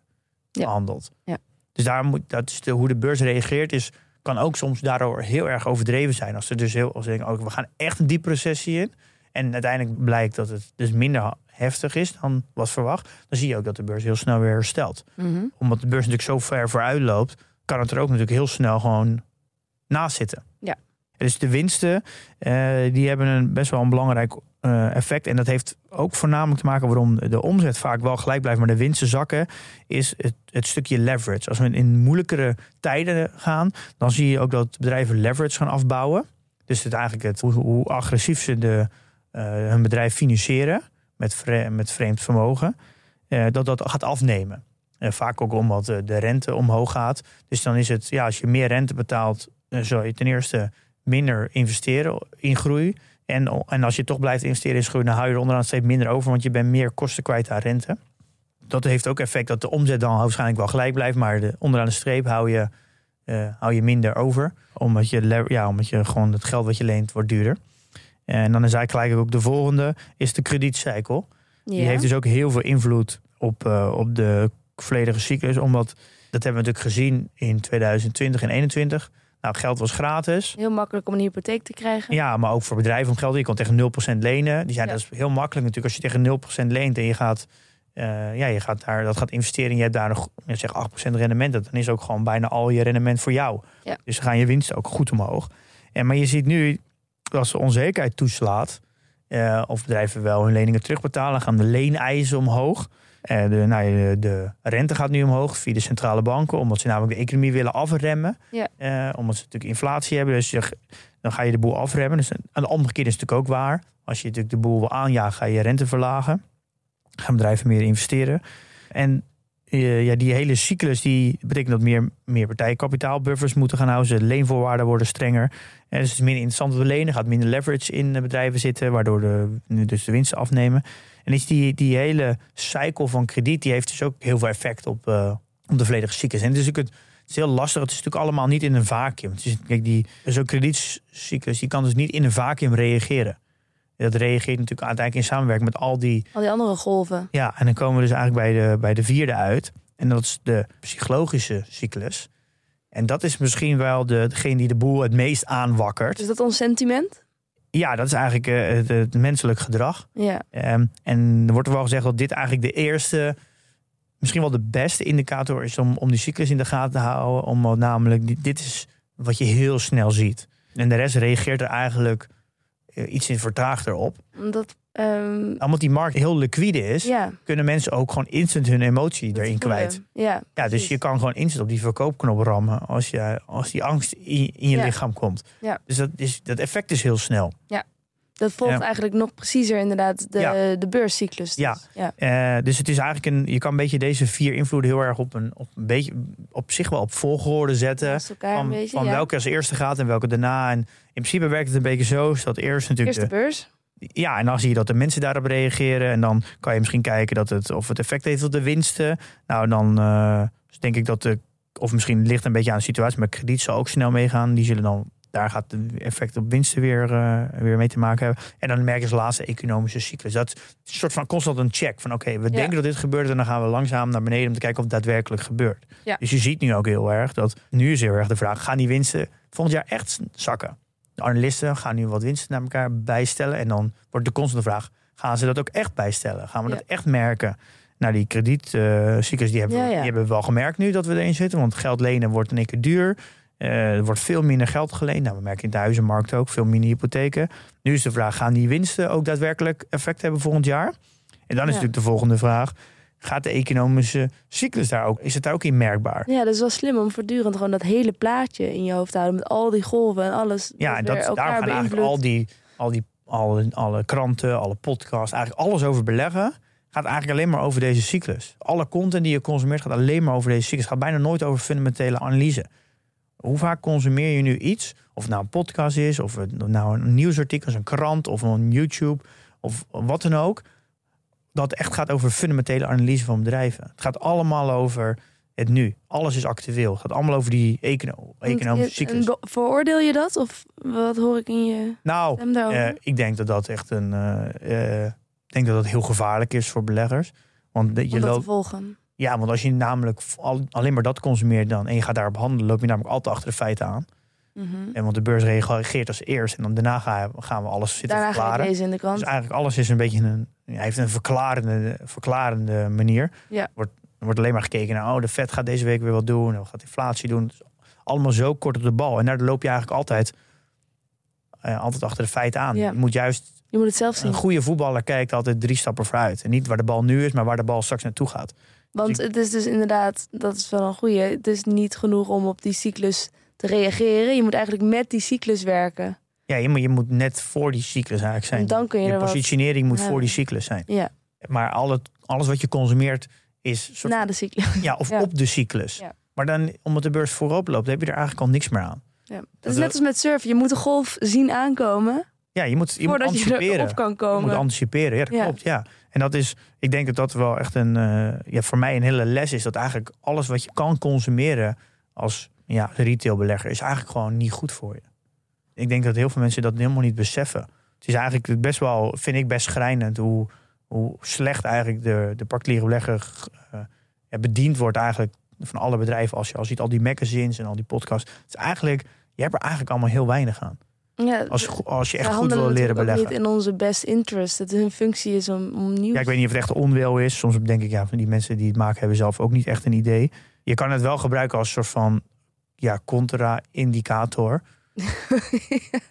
Ja. behandeld. Ja. Dus daar moet, dat is de, hoe de beurs reageert is, kan ook soms daardoor heel erg overdreven zijn. Als ze dus heel, als ze denken, oh, we gaan echt een diepe recessie in. En uiteindelijk blijkt dat het dus minder heftig is dan was verwacht. Dan zie je ook dat de beurs heel snel weer herstelt. Mhm. Omdat de beurs natuurlijk zo ver vooruit loopt, kan het er ook natuurlijk heel snel gewoon naast zitten. Ja. Dus de winsten, eh, die hebben een best wel een belangrijk eh, effect. En dat heeft ook voornamelijk te maken waarom de omzet vaak wel gelijk blijft, maar de winsten zakken, is het, het stukje leverage. Als we in moeilijkere tijden gaan, dan zie je ook dat bedrijven leverage gaan afbouwen. Dus het eigenlijk het, hoe, hoe agressief ze de, eh, hun bedrijf financieren met, met vreemd vermogen, eh, dat dat gaat afnemen. En vaak ook omdat eh, de rente omhoog gaat. Dus dan is het, ja, als je meer rente betaalt, zul je ten eerste minder investeren in groei. En, en als je toch blijft investeren in groei, dan hou je er onderaan steeds minder over, want je bent meer kosten kwijt aan rente. Dat heeft ook effect dat de omzet dan waarschijnlijk wel gelijk blijft, maar de, onderaan de streep hou je, eh, hou je minder over. Omdat je, ja, omdat je gewoon het geld wat je leent wordt duurder. En dan is eigenlijk gelijk ook de volgende, is de kredietcycle. Die heeft dus ook heel veel invloed op, eh, op de volledige cyclus. Omdat, dat hebben we natuurlijk gezien in 2020 en 2021. Nou, geld was gratis. Heel makkelijk om een hypotheek te krijgen. Ja, maar ook voor bedrijven om geld. Je kon tegen 0% lenen. Die zijn, Ja. Dat is heel makkelijk natuurlijk. Als je tegen 0% leent en je gaat, eh, ja, je gaat daar, dat gaat investeren... en je hebt daar nog zeg 8% rendement... dan is ook gewoon bijna al je rendement voor jou. Ja. Dus dan gaan je winsten ook goed omhoog. En, maar je ziet nu, als onzekerheid toeslaat... eh, of bedrijven wel hun leningen terugbetalen... gaan de leeneisen omhoog... Eh, de, nou, de, de rente gaat nu omhoog via de centrale banken, omdat ze namelijk de economie willen afremmen. Ja. Eh, omdat ze natuurlijk inflatie hebben. Dus je, dan ga je de boel afremmen. Dus aan de andere keer is het natuurlijk ook waar. Als je natuurlijk de boel wil aanjagen, ga je rente verlagen. Gaan bedrijven meer investeren. En eh, ja, die hele cyclus die betekent dat meer, meer partijen kapitaalbuffers moeten gaan houden. De leenvoorwaarden worden strenger. En dus het is minder interessant te lenen. gaat minder leverage in bedrijven zitten, waardoor de, dus de winsten afnemen. En is die, die hele cycle van krediet, die heeft dus ook heel veel effect op, eh, op de volledige cyclus. En het is, het, is heel lastig. Het is natuurlijk allemaal niet in een vacuüm. Zo'n kredietcyclus, die kan dus niet in een vacuüm reageren. Dat reageert natuurlijk uiteindelijk in samenwerking met al die Al die andere golven. ja, en dan komen we dus eigenlijk bij de, bij de vierde uit. En dat is de psychologische cyclus. En dat is misschien wel de, degene die de boel het meest aanwakkert. Is dat ons sentiment? Ja, dat is eigenlijk eh, het, het menselijk gedrag. Ja. Ehm, en er wordt er wel gezegd dat dit eigenlijk de eerste, misschien wel de beste indicator is om, om die cyclus in de gaten te houden. Omdat namelijk, dit, is wat je heel snel ziet. En de rest reageert er eigenlijk iets in vertraagt erop. Omdat, ehm, Omdat die markt heel liquide is, ja, kunnen mensen ook gewoon instant hun emotie dat erin kwijt. Ja, Ja, dus je kan gewoon instant op die verkoopknop rammen als, je, als die angst in, in je Ja. lichaam komt. Ja. Dus dat, is, dat effect is heel snel. Dat volgt Ja. eigenlijk nog preciezer inderdaad de, Ja. de beurscyclus. Dus. Ja. ja. Eh, dus het is eigenlijk een, je kan een beetje deze vier invloeden heel erg op een, op een beetje, op zich wel op volgorde zetten. Van, beetje. welke als eerste gaat en welke daarna. En in principe werkt het een beetje zo. is dat eerst natuurlijk Eerst de de, beurs. Ja, en dan zie je dat de mensen daarop reageren. En dan kan je misschien kijken dat het, of het effect heeft op de winsten. Nou, dan eh, denk ik dat de. Of misschien ligt het een beetje aan de situatie, maar krediet zal ook snel meegaan. Die zullen dan. Daar gaat het effect op winsten weer, eh, weer mee te maken hebben. En dan merk je als laatste economische cyclus. Dat is een soort van constant een check. Van oké, we denken dat dit gebeurt. En dan gaan we langzaam naar beneden om te kijken of het daadwerkelijk gebeurt. Ja. Dus je ziet nu ook heel erg dat. Nu is heel erg de vraag: gaan die winsten volgend jaar echt zakken? De analisten gaan nu wat winsten naar elkaar bijstellen. En dan wordt de constante vraag: gaan ze dat ook echt bijstellen? Gaan we Ja. dat echt merken? Nou, die kredietcyclus die hebben, we- Ja, ja. die hebben we wel gemerkt nu dat we erin zitten. Want geld lenen wordt in één keer duur. Eh, er wordt veel minder geld geleend. Nou, we merken in de huizenmarkt ook veel minder hypotheken. Nu is de vraag: gaan die winsten ook daadwerkelijk effect hebben volgend jaar? En dan is Ja. natuurlijk de volgende vraag: gaat de economische cyclus daar ook? Is het daar ook in merkbaar? Ja, dat is wel slim om voortdurend gewoon dat hele plaatje in je hoofd te houden. Met al die golven en alles. Ja, en dat, daarom gaan eigenlijk al die, al die alle, alle kranten, alle podcasts, eigenlijk alles over beleggen. Gaat eigenlijk alleen maar over deze cyclus. Alle content die je consumeert gaat alleen maar over deze cyclus. Gaat bijna nooit over fundamentele analyse. Hoe vaak consumeer je nu iets? Of het nou een podcast is, of het nou een nieuwsartikel is, een krant of een YouTube of wat dan ook. Dat echt gaat over fundamentele analyse van bedrijven. Het gaat allemaal over het nu. Alles is actueel. Het gaat allemaal over die econo economische cyclus. Veroordeel je dat? Of wat hoor ik in je Nou, eh, ik denk dat dat echt een. eh, eh, ik denk dat dat heel gevaarlijk is voor beleggers. Want dat je loopt. volgen. Ja, want als je namelijk al- alleen maar dat consumeert dan en je gaat daarop handelen, loop je namelijk altijd achter de feiten aan. Mhm. En want de beurs reageert als eerst en dan daarna gaan we, alles zitten Daarna ga verklaren. lezen in de krant. Dus eigenlijk alles is een beetje een. Hij heeft een verklarende, verklarende manier. Ja. Wordt, er wordt alleen maar gekeken naar, oh, de Fed gaat deze week weer wat doen. Of gaat inflatie doen. Is allemaal zo kort op de bal. En daar loop je eigenlijk altijd, eh, altijd achter de feiten aan. Ja. Je moet juist je moet het zelf zien. een goede voetballer kijkt altijd drie stappen vooruit. En niet waar de bal nu is, maar waar de bal straks naartoe gaat. Want het is dus inderdaad, dat is wel een goeie. Het is niet genoeg om op die cyclus te reageren. Je moet eigenlijk met die cyclus werken. Ja, je moet, je moet net voor die cyclus eigenlijk zijn. En dan kun je wat- positionering moet voor die cyclus zijn. Ja, Maar al het, alles wat je consumeert is soort na de cyclus. ja, of Ja. op de cyclus. Ja. Maar dan, omdat de beurs voorop loopt, heb je er eigenlijk al niks meer aan. Ja. Het Dat is net als met surfen. Je moet de golf zien aankomen Ja, je moet, je je anticiperen. erop kan Je komen. moet anticiperen, ja, dat Ja. klopt. Ja. En dat is, ik denk dat dat wel echt een, eh, ja, voor mij een hele les is. Dat eigenlijk alles wat je kan consumeren als ja, retailbelegger, is eigenlijk gewoon niet goed voor je. Ik denk dat heel veel mensen dat helemaal niet beseffen. Het is eigenlijk best wel, vind ik best schrijnend hoe, hoe slecht eigenlijk de, de particuliere belegger eh, ja, bediend wordt eigenlijk van alle bedrijven. Als je al ziet, al die magazines en al die podcasts. Het is eigenlijk, je hebt er eigenlijk allemaal heel weinig aan. Ja, Als, als je echt goed wil leren beleggen. niet in onze best interest. Dat hun functie is om, om nieuws. Ja, ik weet niet of het echt onwil is. Soms denk ik, ja, van die mensen die het maken hebben zelf ook niet echt een idee. Je kan het wel gebruiken als soort van ja, contra-indicator.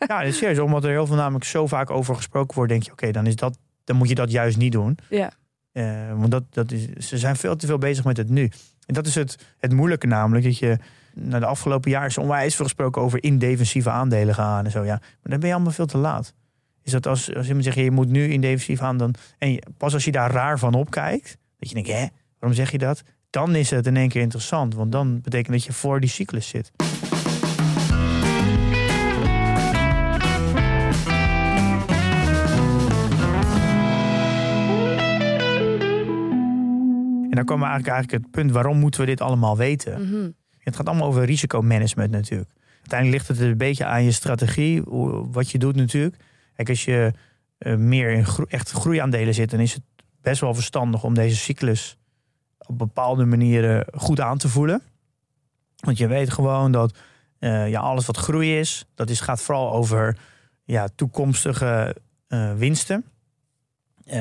ja, dat is serieus. Omdat er heel veel namelijk zo vaak over gesproken wordt, denk je, oké, dan is dat, dan moet je dat juist niet doen. Ja. Eh, want dat, dat is, ze zijn veel te veel bezig met het nu. En dat is het, het moeilijke namelijk, dat je na de afgelopen jaar is onwijs veel gesproken over in defensieve aandelen gaan en zo. Ja, maar dan ben je allemaal veel te laat. Is dat als, als iemand zegt, je moet nu in defensief aan, dan, en pas als je daar raar van opkijkt, dat je denkt, hè, waarom zeg je dat? Dan is het in één keer interessant, want dan betekent dat je voor die cyclus zit. En dan komen we eigenlijk, eigenlijk het punt, waarom moeten we dit allemaal weten? Mhm. Het gaat allemaal over risicomanagement natuurlijk. Uiteindelijk ligt het een beetje aan je strategie, wat je doet natuurlijk. Kijk, als je eh, meer in echt groeiaandelen zit, dan is het best wel verstandig om deze cyclus op bepaalde manieren goed aan te voelen. Want je weet gewoon dat eh, ja, alles wat groei is, dat is, gaat vooral over ja, toekomstige eh, winsten.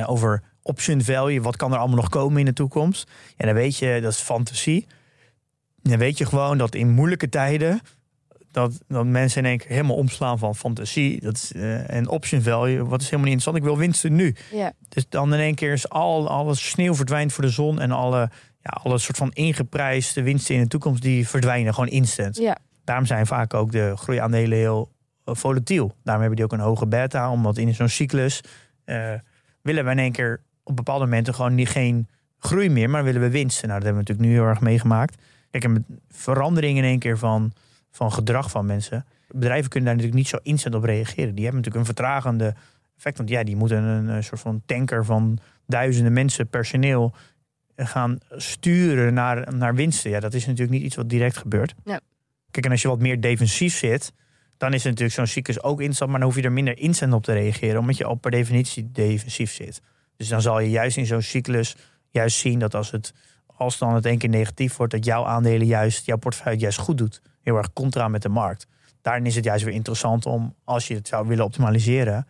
Over option value, wat kan er allemaal nog komen in de toekomst. Ja, dan weet je, dat is fantasie. Dan weet je gewoon dat in moeilijke tijden dat, dat mensen in één keer helemaal omslaan van fantasie dat is, eh, en option value. Wat is helemaal niet interessant. Ik wil winsten nu. Ja. Dus dan in één keer is al, alles sneeuw verdwijnt voor de zon en alle, ja, alle soort van ingeprijsde winsten in de toekomst die verdwijnen gewoon instant. Ja. Daarom zijn vaak ook de groeiaandelen heel eh, volatiel. Daarom hebben die ook een hoge beta, omdat in zo'n cyclus eh, willen we in één keer op bepaalde momenten gewoon niet, geen groei meer, maar willen we winsten. Nou, dat hebben we natuurlijk nu heel erg meegemaakt. Kijk, en met verandering in één keer van, van gedrag van mensen. Bedrijven kunnen daar natuurlijk niet zo instant op reageren. Die hebben natuurlijk een vertragende effect. Want ja, die moeten een, een soort van tanker van duizenden mensen personeel gaan sturen naar, naar winsten. Ja, dat is natuurlijk niet iets wat direct gebeurt. Ja. Kijk, en als je wat meer defensief zit, dan is het natuurlijk zo'n cyclus ook instant, maar dan hoef je er minder instant op te reageren, omdat je al per definitie defensief zit. Dus dan zal je juist in zo'n cyclus juist zien dat als het als dan het één keer negatief wordt, dat jouw aandelen juist, jouw portefeuille juist goed doet. Heel erg contra met de markt. Daarin is het juist weer interessant om, als je het zou willen optimaliseren,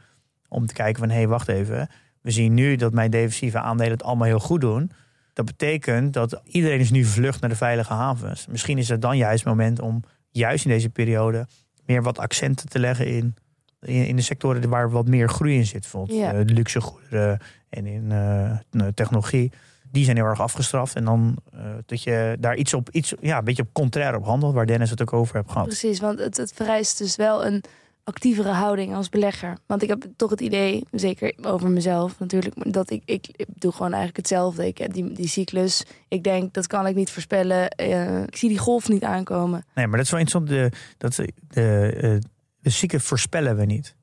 om te kijken van hé, hey, wacht even. We zien nu dat mijn defensieve aandelen het allemaal heel goed doen. Dat betekent dat iedereen is nu vlucht naar de veilige havens. Misschien is het dan juist het moment om juist in deze periode meer wat accenten te leggen in, in, in de sectoren waar wat meer groei in zit. Bijvoorbeeld Ja. eh, luxe goederen en in eh, technologie. Die zijn heel erg afgestraft. En dan eh, dat je daar iets op, iets, ja, een beetje op contrair op handelt, waar Dennis het ook over heeft gehad. Precies, want het, het vereist dus wel een actievere houding als belegger. Want ik heb toch het idee, zeker over mezelf natuurlijk, dat ik, ik, ik doe gewoon eigenlijk hetzelfde. Ik heb die, die cyclus. Ik denk, dat kan ik niet voorspellen. Eh, ik zie die golf niet aankomen. Nee, maar dat is wel interessant. De, dat, de, de, de zieken voorspellen we niet.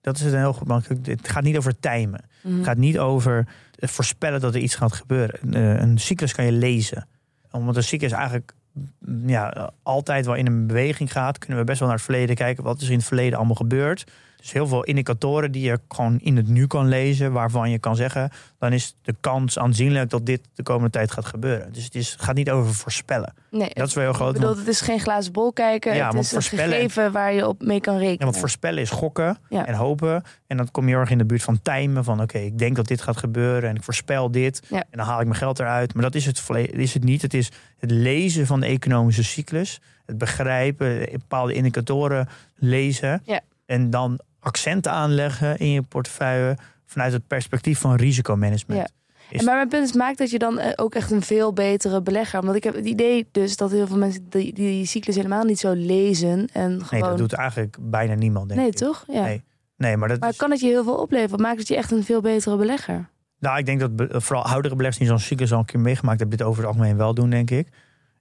Dat is het heel goed. belangrijk. Het gaat niet over timen. Mhm. Het gaat niet over voorspellen dat er iets gaat gebeuren. Een, eh, een cyclus kan je lezen. Omdat een cyclus eigenlijk mm, ja, altijd wel in een beweging gaat, kunnen we best wel naar het verleden kijken. Wat is in het verleden allemaal gebeurd? Dus heel veel indicatoren die je gewoon in het nu kan lezen, waarvan je kan zeggen, dan is de kans aanzienlijk dat dit de komende tijd gaat gebeuren. Dus het, is, het gaat niet over voorspellen. Nee, Dat is wel heel ik groot. bedoel, want- het is geen glazen bol kijken. Ja, het is een gegeven waar je op mee kan rekenen. Ja, want voorspellen is gokken Ja. en hopen. En dan kom je heel erg in de buurt van timen. Van oké, ik denk dat dit gaat gebeuren en ik voorspel dit. Ja. En dan haal ik mijn geld eruit. Maar dat is het, is het niet. Het is het lezen van de economische cyclus. Het begrijpen, bepaalde indicatoren lezen. Ja. En dan accenten aanleggen in je portefeuille vanuit het perspectief van risicomanagement. Ja. Is- maar mijn punt is, maakt dat je dan eh, ook echt een veel betere belegger. Want ik heb het idee dus dat heel veel mensen die, die cyclus helemaal niet zo lezen. En Nee, gewoon... dat doet eigenlijk bijna niemand, denk Nee, ik. toch? Ja. Nee. Nee, maar dat Maar is- kan het je heel veel opleveren? Maakt het je echt een veel betere belegger? Nou, ik denk dat vooral oudere beleggers die zo'n cyclus al een keer meegemaakt hebben, dit over het algemeen wel doen, denk ik.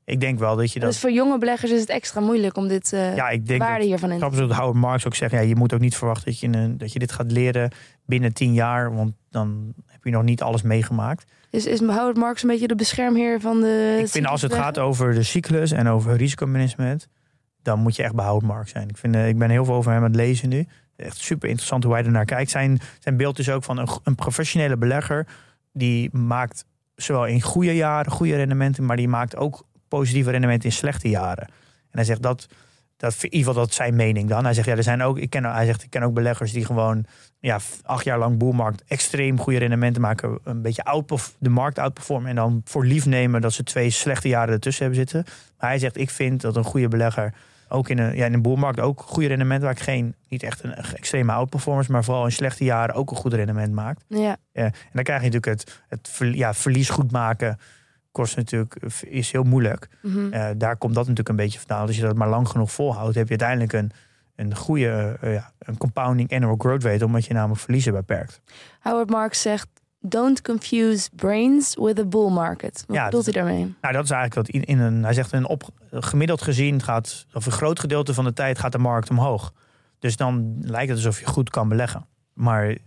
Ik denk wel dat je dat. Dus voor jonge beleggers is het extra moeilijk om dit eh ja, ik denk waarde dat, hiervan in te Howard Marks ook zegt, ja, je moet ook niet verwachten dat je, een, dat je dit gaat leren binnen tien jaar, want dan heb je nog niet alles meegemaakt. Is, is Howard Marks een beetje de beschermheer van de. ik vind als het gaat over de cyclus en over risicomanagement, dan moet je echt bij Howard Marks zijn. Ik, vind, eh, ik ben heel veel over hem aan het lezen nu. Echt super interessant hoe hij ernaar kijkt. Zijn, zijn beeld is ook van een, een professionele belegger, die maakt zowel in goede jaren goede rendementen, maar die maakt ook positieve rendementen in slechte jaren. En hij zegt dat, dat in ieder geval dat is zijn mening dan. Hij zegt ja, er zijn ook, ik ken, hij zegt ik ken ook beleggers die gewoon ja, acht jaar lang boelmarkt extreem goede rendementen maken, een beetje de markt outperformen en dan voor lief nemen dat ze twee slechte jaren ertussen hebben zitten. Maar hij zegt ik vind dat een goede belegger ook in een, ja, in een boelmarkt ook goede rendement maakt. Geen, niet echt een extreme outperformance, maar vooral in slechte jaren ook een goed rendement maakt. Ja, En dan krijg je natuurlijk het, het ver- ja, verlies goed maken. Kost natuurlijk, is heel moeilijk. mhm. Eh, daar komt dat natuurlijk een beetje vandaan. Als je dat maar lang genoeg volhoudt, heb je uiteindelijk een, een goede eh, ja, een compounding annual growth rate, omdat je namelijk verliezen beperkt. Howard Marks zegt: Don't confuse brains with a bull market. Wat Ja, bedoelt dat- hij daarmee? Nou, dat is eigenlijk wat in, in een, hij zegt een op, gemiddeld gezien gaat, of een groot gedeelte van de tijd gaat de markt omhoog. Dus dan lijkt het alsof je goed kan beleggen. Maar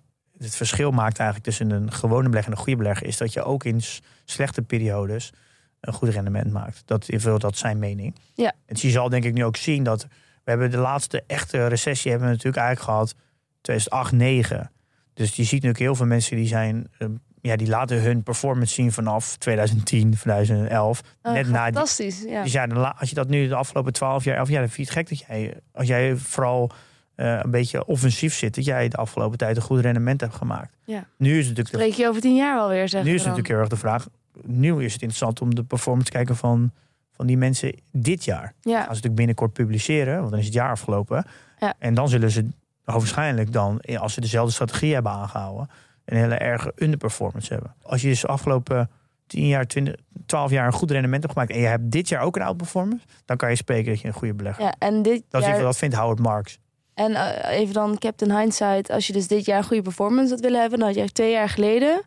het verschil maakt eigenlijk tussen een gewone belegger en een goede belegger is dat je ook in slechte periodes een goed rendement maakt. Dat is wel dat zijn mening. Ja. En je zal denk ik nu ook zien dat we hebben de laatste echte recessie hebben we natuurlijk eigenlijk gehad 2008, 9. Dus je ziet natuurlijk heel veel mensen die zijn eh, ja, die laten hun performance zien vanaf 2010, 2011. Oh, net na die, fantastisch. Ja. dus ja, la- als je dat nu de afgelopen 12 jaar, 11 jaar, dan vind je het gek dat jij, als jij vooral eh, een beetje offensief zit, dat jij de afgelopen tijd een goed rendement hebt gemaakt. Ja. Nu is het natuurlijk, Spreek je over tien jaar wel weer, zeg nu is het natuurlijk heel erg de vraag. Nu is het interessant om de performance te kijken van, van die mensen dit jaar. Ja, gaan ze natuurlijk binnenkort publiceren, want dan is het jaar afgelopen. Ja. En dan zullen ze waarschijnlijk dan, als ze dezelfde strategie hebben aangehouden, een hele erge underperformance hebben. Als je dus de afgelopen 10 jaar, 20, 12 jaar een goed rendement hebt gemaakt en je hebt dit jaar ook een outperformance, dan kan je spreken dat je een goede belegger ja en dit Dat, is jaar, even, dat vindt Howard Marks. En eh, even dan Captain Hindsight, als je dus dit jaar een goede performance had willen hebben, dan had je twee jaar geleden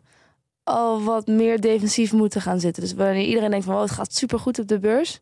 al wat meer defensief moeten gaan zitten. Dus wanneer iedereen denkt van oh, het gaat supergoed op de beurs.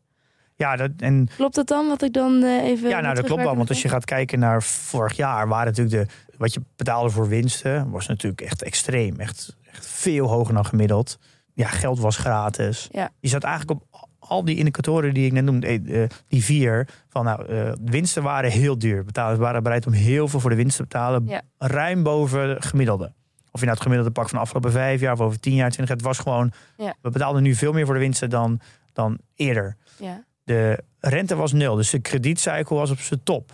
Ja, dat, en Klopt dat dan wat ik dan eh, even. Ja, nou dat klopt wel. Want als je gaat kijken naar vorig jaar, waren natuurlijk de, wat je betaalde voor winsten, was natuurlijk echt extreem. Echt, echt veel hoger dan gemiddeld. Ja, geld was gratis. Ja. Je zat eigenlijk op al die indicatoren die ik net noemde, eh, eh, die vier, van nou, eh, winsten waren heel duur. Betalers waren bereid om heel veel voor de winst te betalen. Ja. Ruim boven de gemiddelde. Of je nou het gemiddelde pak van de afgelopen vijf jaar of over tien jaar, twintig. Het was gewoon, Ja. we betaalden nu veel meer voor de winsten dan, dan eerder. Ja. De rente was nul, dus de kredietcycle was op zijn top.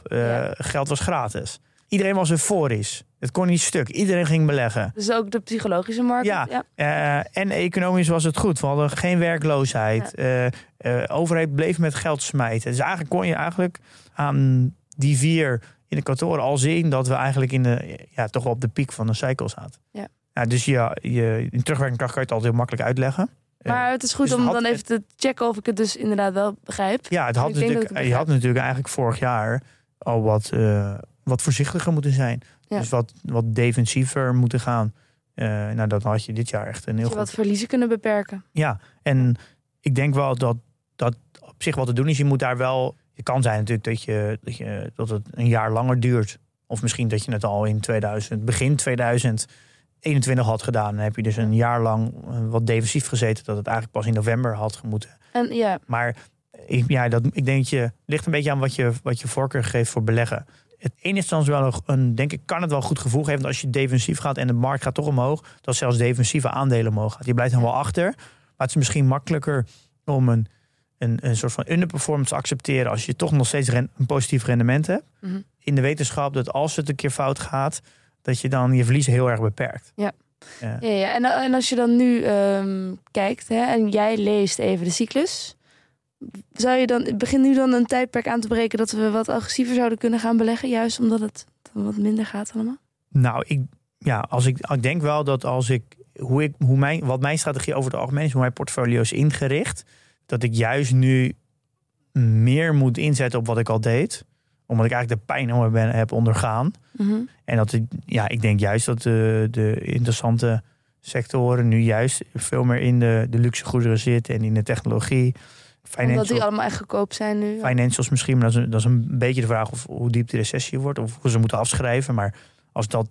Geld was gratis. Iedereen was euforisch. Het kon niet stuk. Iedereen ging beleggen. Dus ook de psychologische markt. Ja. ja. Eh, en economisch was het goed. We hadden geen werkloosheid. Eh eh, overheid bleef met geld smijten. Dus eigenlijk kon je eigenlijk aan die vier indicatoren al zien dat we eigenlijk in de, ja, toch op de piek van de cycle zaten. Ja. dus ja, je, in terugwerkende kracht kan je het altijd heel makkelijk uitleggen. Maar het is goed dus om had- dan even te checken of ik het dus inderdaad wel begrijp. Ja, het had Ik natuurlijk, het je had natuurlijk eigenlijk vorig jaar al wat, wat voorzichtiger moeten zijn. Ja. Dus wat, wat defensiever moeten gaan. Eh, nou, dat had je dit jaar echt een heel je goed. wat verliezen kunnen beperken. Ja, en ik denk wel dat dat op zich wat te doen is. Je moet daar wel. Het kan zijn natuurlijk dat, je, dat, je, dat het een jaar langer duurt. Of misschien dat je het al in 2000, begin 2021 had gedaan. Dan heb je dus een jaar lang eh, wat defensief gezeten. Dat het eigenlijk pas in november had moeten. En ja, Maar ik, ja, dat, ik denk dat je ligt een beetje aan wat je, wat je voorkeur geeft voor beleggen. Het ene instantie wel een, een, denk ik, kan het wel goed gevoel geven. Want als je defensief gaat en de markt gaat toch omhoog, dat zelfs defensieve aandelen omhoog gaat. Je blijft dan wel achter. Maar het is misschien makkelijker om een, een, een soort van underperformance te accepteren als je toch nog steeds ren- een positief rendement hebt. Mhm. In de wetenschap dat als het een keer fout gaat, dat je dan je verliezen heel erg beperkt. Ja. Ja. ja, ja. En, en als je dan nu ehm, kijkt hè, en jij leest even de cyclus. Zou je dan, begin nu dan een tijdperk aan te breken dat we wat agressiever zouden kunnen gaan beleggen? Juist omdat het dan wat minder gaat allemaal? Nou, ik, ja, als ik, ik denk wel dat als ik hoe ik hoe mijn, wat mijn strategie over het algemeen is, hoe mijn portfolio is ingericht, dat ik juist nu meer moet inzetten op wat ik al deed, omdat ik eigenlijk de pijn al ben, heb ondergaan. Mhm. En dat ik, ja, ik denk juist dat de, de interessante sectoren nu juist veel meer in de, de luxe goederen zitten en in de technologie. Omdat die Financial, allemaal echt goedkoop zijn nu. financials misschien, maar dat is, een, dat is een beetje de vraag of hoe diep de recessie wordt of hoe ze moeten afschrijven. Maar als dat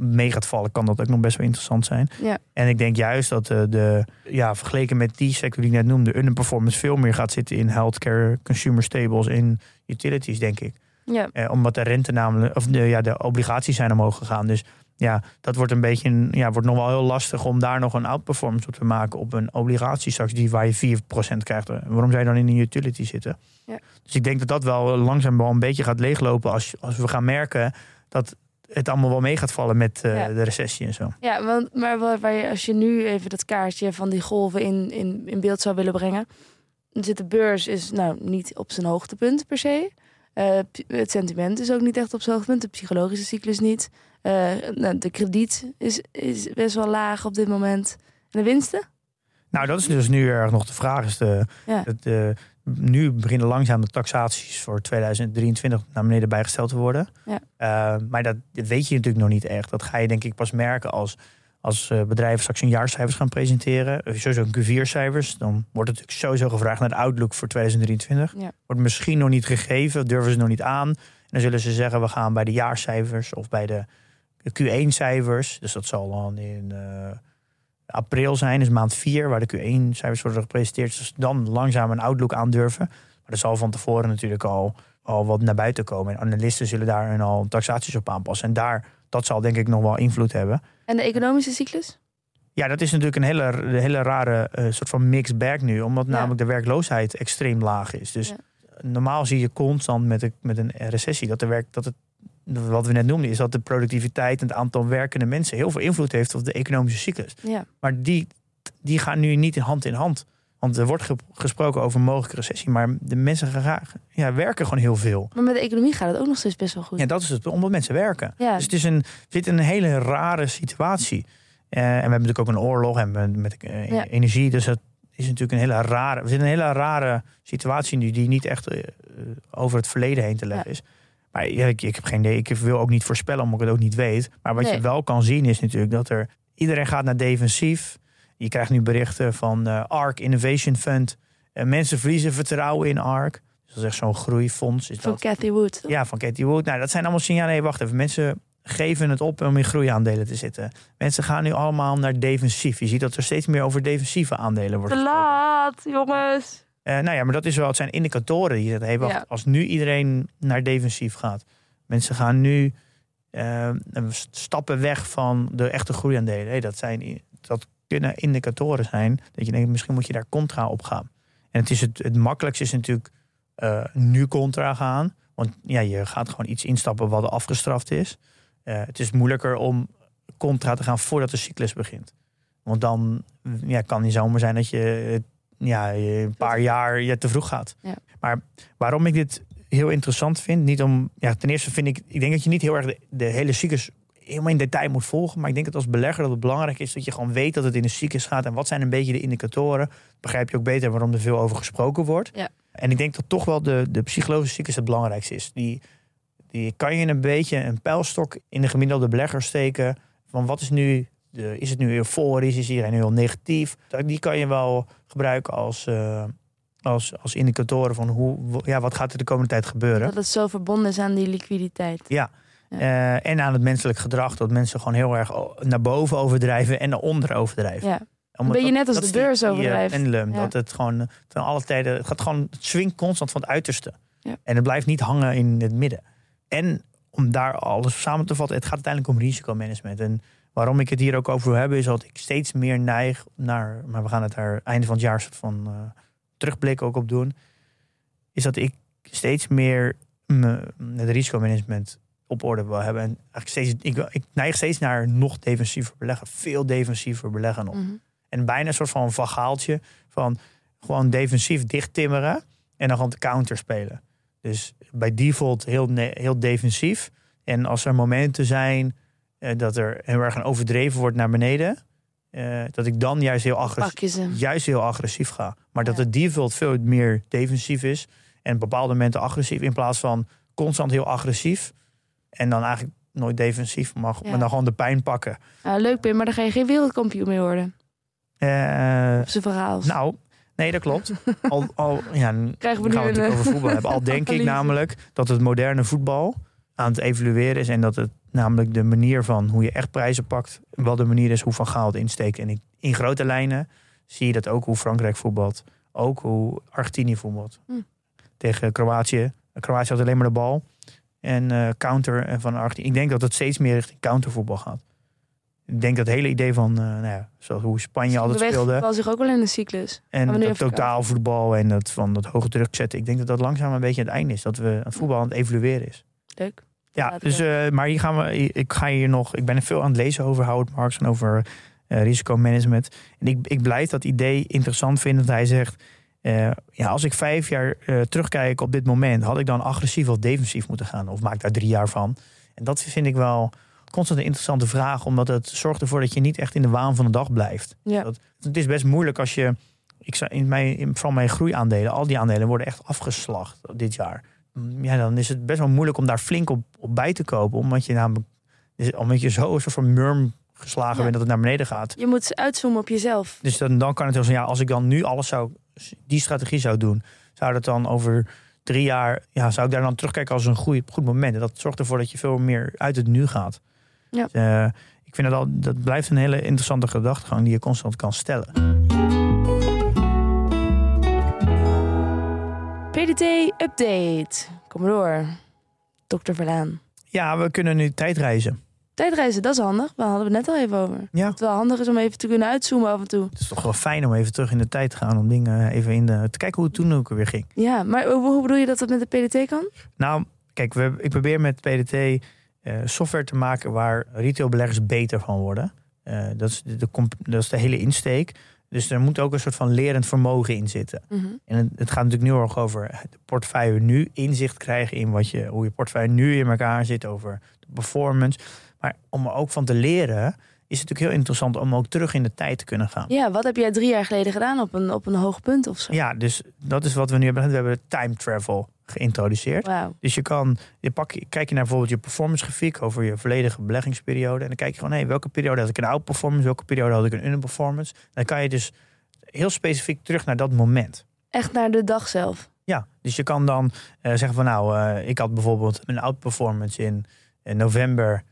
mee gaat vallen, kan dat ook nog best wel interessant zijn. Ja. En ik denk juist dat de, de ja, vergeleken met die sector die ik net noemde, underperformance veel meer gaat zitten in healthcare, consumer staples, in utilities, denk ik. Ja, Eh, omdat de rente namelijk, of de, ja, de obligaties zijn omhoog gegaan. Dus ja, dat wordt een beetje, ja, wordt nog wel heel lastig om daar nog een outperformance op te maken op een obligatie straks die waar je 4% krijgt. Waarom zou je dan in een utility zitten? Ja. Dus ik denk dat dat wel langzaam wel een beetje gaat leeglopen als, als we gaan merken dat het allemaal wel mee gaat vallen met eh, Ja. de recessie en zo. ja want, maar waar, je, als je nu even dat kaartje van die golven in, in, in beeld zou willen brengen. Dan zit de beurs is nou niet op zijn hoogtepunt per se. Eh, het sentiment is ook niet echt op zijn hoogtepunt. De psychologische cyclus niet. Eh, nou, de krediet is, is best wel laag op dit moment. En de winsten? Nou, dat is dus nu erg nog de vraag. Is de, Ja. het, eh, nu beginnen langzaam de taxaties voor 2023 naar beneden bijgesteld te worden. Ja. Eh, maar dat weet je natuurlijk nog niet echt. Dat ga je denk ik pas merken als, als bedrijven straks hun jaarcijfers gaan presenteren. Sowieso een Q4-cijfers. Dan wordt het natuurlijk sowieso gevraagd naar de outlook voor 2023. Ja. Wordt misschien nog niet gegeven, durven ze nog niet aan. En dan zullen ze zeggen, we gaan bij de jaarcijfers of bij de, de Q1-cijfers. Dus dat zal dan in eh, april zijn, dus maand 4, waar de Q1-cijfers worden gepresenteerd. Dus dan langzaam een outlook aandurven. Maar er zal van tevoren natuurlijk al, al wat naar buiten komen. En analisten zullen daar al taxaties op aanpassen. En daar, dat zal denk ik nog wel invloed hebben. En de economische cyclus? Ja, dat is natuurlijk een hele, een hele rare eh, soort van mixed bag nu. Omdat Ja. namelijk de werkloosheid extreem laag is. Dus Ja. normaal zie je constant met, de, met een recessie dat, de werk, dat het, wat we net noemden, is dat de productiviteit en het aantal werkende mensen heel veel invloed heeft op de economische cyclus. Ja. Maar die, die gaan nu niet hand in hand. Want er wordt ge- gesproken over een mogelijke recessie, maar de mensen gaan graag, ja, werken gewoon heel veel. Maar met de economie gaat het ook nog steeds best wel goed. Ja, dat is het, omdat mensen werken. Ja. Dus het is een, we zitten in een hele rare situatie. Eh, en we hebben natuurlijk ook een oorlog en met eh, Ja. energie. Dus dat is natuurlijk een hele rare. We zitten in een hele rare situatie nu, die niet echt eh, over het verleden heen te leggen Ja. is. Maar ja, ik, ik heb geen idee. Ik wil ook niet voorspellen, omdat ik het ook niet weet. Maar wat je Nee. wel kan zien is natuurlijk dat er iedereen gaat naar defensief. Je krijgt nu berichten van eh, ARK Innovation Fund. Eh, mensen verliezen vertrouwen in ARK. Dus dat is echt zo'n groeifonds. Is Van dat. Cathy Wood. toch? Ja, van Katie Wood. Nou, dat zijn allemaal signalen. Hey, wacht even. Mensen geven het op om in groeiaandelen te zitten. Mensen gaan nu allemaal naar defensief. Je ziet dat er steeds meer over defensieve aandelen wordt Te laat, jongens. Eh, nou ja, maar dat is wel, het zijn indicatoren die zeggen, hey, wacht, Ja. als nu iedereen naar defensief gaat. Mensen gaan nu eh, stappen weg van de echte groeiaandelen. Hey, dat, zijn, dat kunnen indicatoren zijn. Dat je denkt, misschien moet je daar contra op gaan. En het, is het, het makkelijkste is natuurlijk eh, nu contra gaan. Want ja, je gaat gewoon iets instappen wat afgestraft is. Het is moeilijker om contra te gaan voordat de cyclus begint. Want dan ja, kan het zomaar zijn dat je ja, een paar jaar je te vroeg gaat. Ja. Maar waarom ik dit heel interessant vind, niet om. Ja, ten eerste vind ik, ik denk dat je niet heel erg de, de hele cyclus helemaal in detail moet volgen. Maar ik denk dat als belegger dat het belangrijk is dat je gewoon weet dat het in de cyclus gaat. En wat zijn een beetje de indicatoren. Begrijp je ook beter waarom er veel over gesproken wordt. Ja. En ik denk dat toch wel de, de psychologische cyclus het belangrijkste is. Die, die kan je een beetje een pijlstok in de gemiddelde belegger steken. Van wat is nu, de, is het nu euforisch, is iedereen heel negatief? Die kan je wel gebruiken als, eh, als, als indicatoren van hoe, ja, wat gaat er de komende tijd gebeuren. Dat het zo verbonden is aan die liquiditeit. Ja. Eh, en aan het menselijk gedrag, dat mensen gewoon heel erg naar boven overdrijven en naar onder overdrijven. Ja. Omdat beetje dat- net als dat de beurs eh, overdrijft. pendulum, Ja. dat het gewoon eh, ten alle tijden, het gaat gewoon, het swingt constant van het uiterste. Ja. En het blijft niet hangen in het midden. En om daar alles samen te vatten, het gaat uiteindelijk om risicomanagement. En waarom ik het hier ook over wil hebben, is dat ik steeds meer neig naar, maar we gaan het daar einde van het jaar soort van eh, terugblik ook op doen, is dat ik steeds meer me, het risicomanagement op orde wil hebben. En eigenlijk steeds, ik, neig steeds naar nog defensiever beleggen, veel defensiever beleggen nog. Mhm. En bijna een soort van vagaaltje van gewoon defensief dicht timmeren en dan gewoon de counter spelen. Dus bij default heel, heel defensief. En als er momenten zijn dat er heel erg een overdreven wordt naar beneden, eh, dat ik dan juist heel agressief juist heel agressief ga. Maar dat het default veel meer defensief is. En op bepaalde momenten agressief. In plaats van constant heel agressief. En dan eigenlijk nooit defensief. Maar, Ja. maar dan gewoon de pijn pakken. Leuk Pim, maar dan ga je geen wereldkampioen meer worden. Eh, Op zijn verhaal. nou, nee, dat klopt. Al, al, ja, Krijgen we gaan nu we het een, eh, over voetbal hebben. Al denk ik namelijk dat het moderne voetbal aan het evolueren is. En dat het namelijk de manier van hoe je echt prijzen pakt. Wel de manier is hoe Van Gaal het insteekt. En in grote lijnen zie je dat ook hoe Frankrijk voetbalt. Ook hoe Argentinië voetbalt. Hm. Tegen Kroatië. Kroatië had alleen maar de bal. En eh, counter en van Argentinië. Ik denk dat het steeds meer richting countervoetbal gaat. Ik denk dat het hele idee van, eh, nou ja, zoals hoe Spanje altijd speelde. voetbal zich ook wel in een cyclus. En dat totaalvoetbal en dat van dat hoge druk zetten. Ik denk dat dat langzaam een beetje het einde is. Dat we het voetbal aan het evalueren is. Leuk. Ja, dus, eh, maar hier gaan we, ik ga hier nog, ik ben er veel aan het lezen over Howard Marks en over eh, risicomanagement. En ik, ik blijf dat idee interessant vinden dat hij zegt, eh, ja, als ik vijf jaar terugkijk op dit moment, had ik dan agressief of defensief moeten gaan? Of maak daar drie jaar van? En dat vind ik wel constant een interessante vraag, omdat het zorgt ervoor dat je niet echt in de waan van de dag blijft. Ja. Dat, het is best moeilijk als je, ik zou in mijn, in, vooral mijn groeiaandelen, al die aandelen worden echt afgeslacht dit jaar. Mm, Ja, dan is het best wel moeilijk om daar flink op, op bij te kopen, omdat je namelijk, dus omdat je zo een soort van murm geslagen Ja. bent dat het naar beneden gaat. Je moet uitzoomen op jezelf. Dus dan, dan kan het wel zijn, ja, als ik dan nu alles zou, die strategie zou doen, zou dat dan over drie jaar, ja, zou ik daar dan terugkijken als een goeie, goed moment. En dat zorgt ervoor dat je veel meer uit het nu gaat. Ja. Dus, eh, ik vind dat al, dat blijft een hele interessante gedachtegang die je constant kan stellen. PDT-update. Kom maar door. Dokter Verlaan. Ja, we kunnen nu tijdreizen. Tijdreizen, dat is handig. Daar hadden we het net al even over. Ja. Het wel handig is om even te kunnen uitzoomen af en toe. Het is toch wel fijn om even terug in de tijd te gaan om dingen even in de, te kijken hoe het toen ook weer ging. Ja, maar hoe, bedoel je dat dat met de PDT kan? Nou, kijk, we, ik probeer met PDT eh, software te maken waar retailbeleggers beter van worden. Eh, dat, is de, de dat is de hele insteek. Dus er moet ook een soort van lerend vermogen in zitten. Mhm. En het, het gaat natuurlijk nu erg over de portefeuille nu inzicht krijgen in wat je, hoe je portefeuille nu in elkaar zit, over de performance. Maar om er ook van te leren, is het natuurlijk heel interessant om ook terug in de tijd te kunnen gaan. Ja, wat heb jij drie jaar geleden gedaan op een, op een hoog punt of zo? Ja, dus dat is wat we nu hebben. We hebben time travel geïntroduceerd. Dus je kan, je pak, kijk je naar bijvoorbeeld je performance grafiek over je volledige beleggingsperiode. En dan kijk je gewoon, hé, welke periode had ik een outperformance, welke periode had ik een underperformance. Dan kan je dus heel specifiek terug naar dat moment. Echt naar de dag zelf. Ja, dus je kan dan eh, zeggen van nou, eh, ik had bijvoorbeeld een outperformance in, in november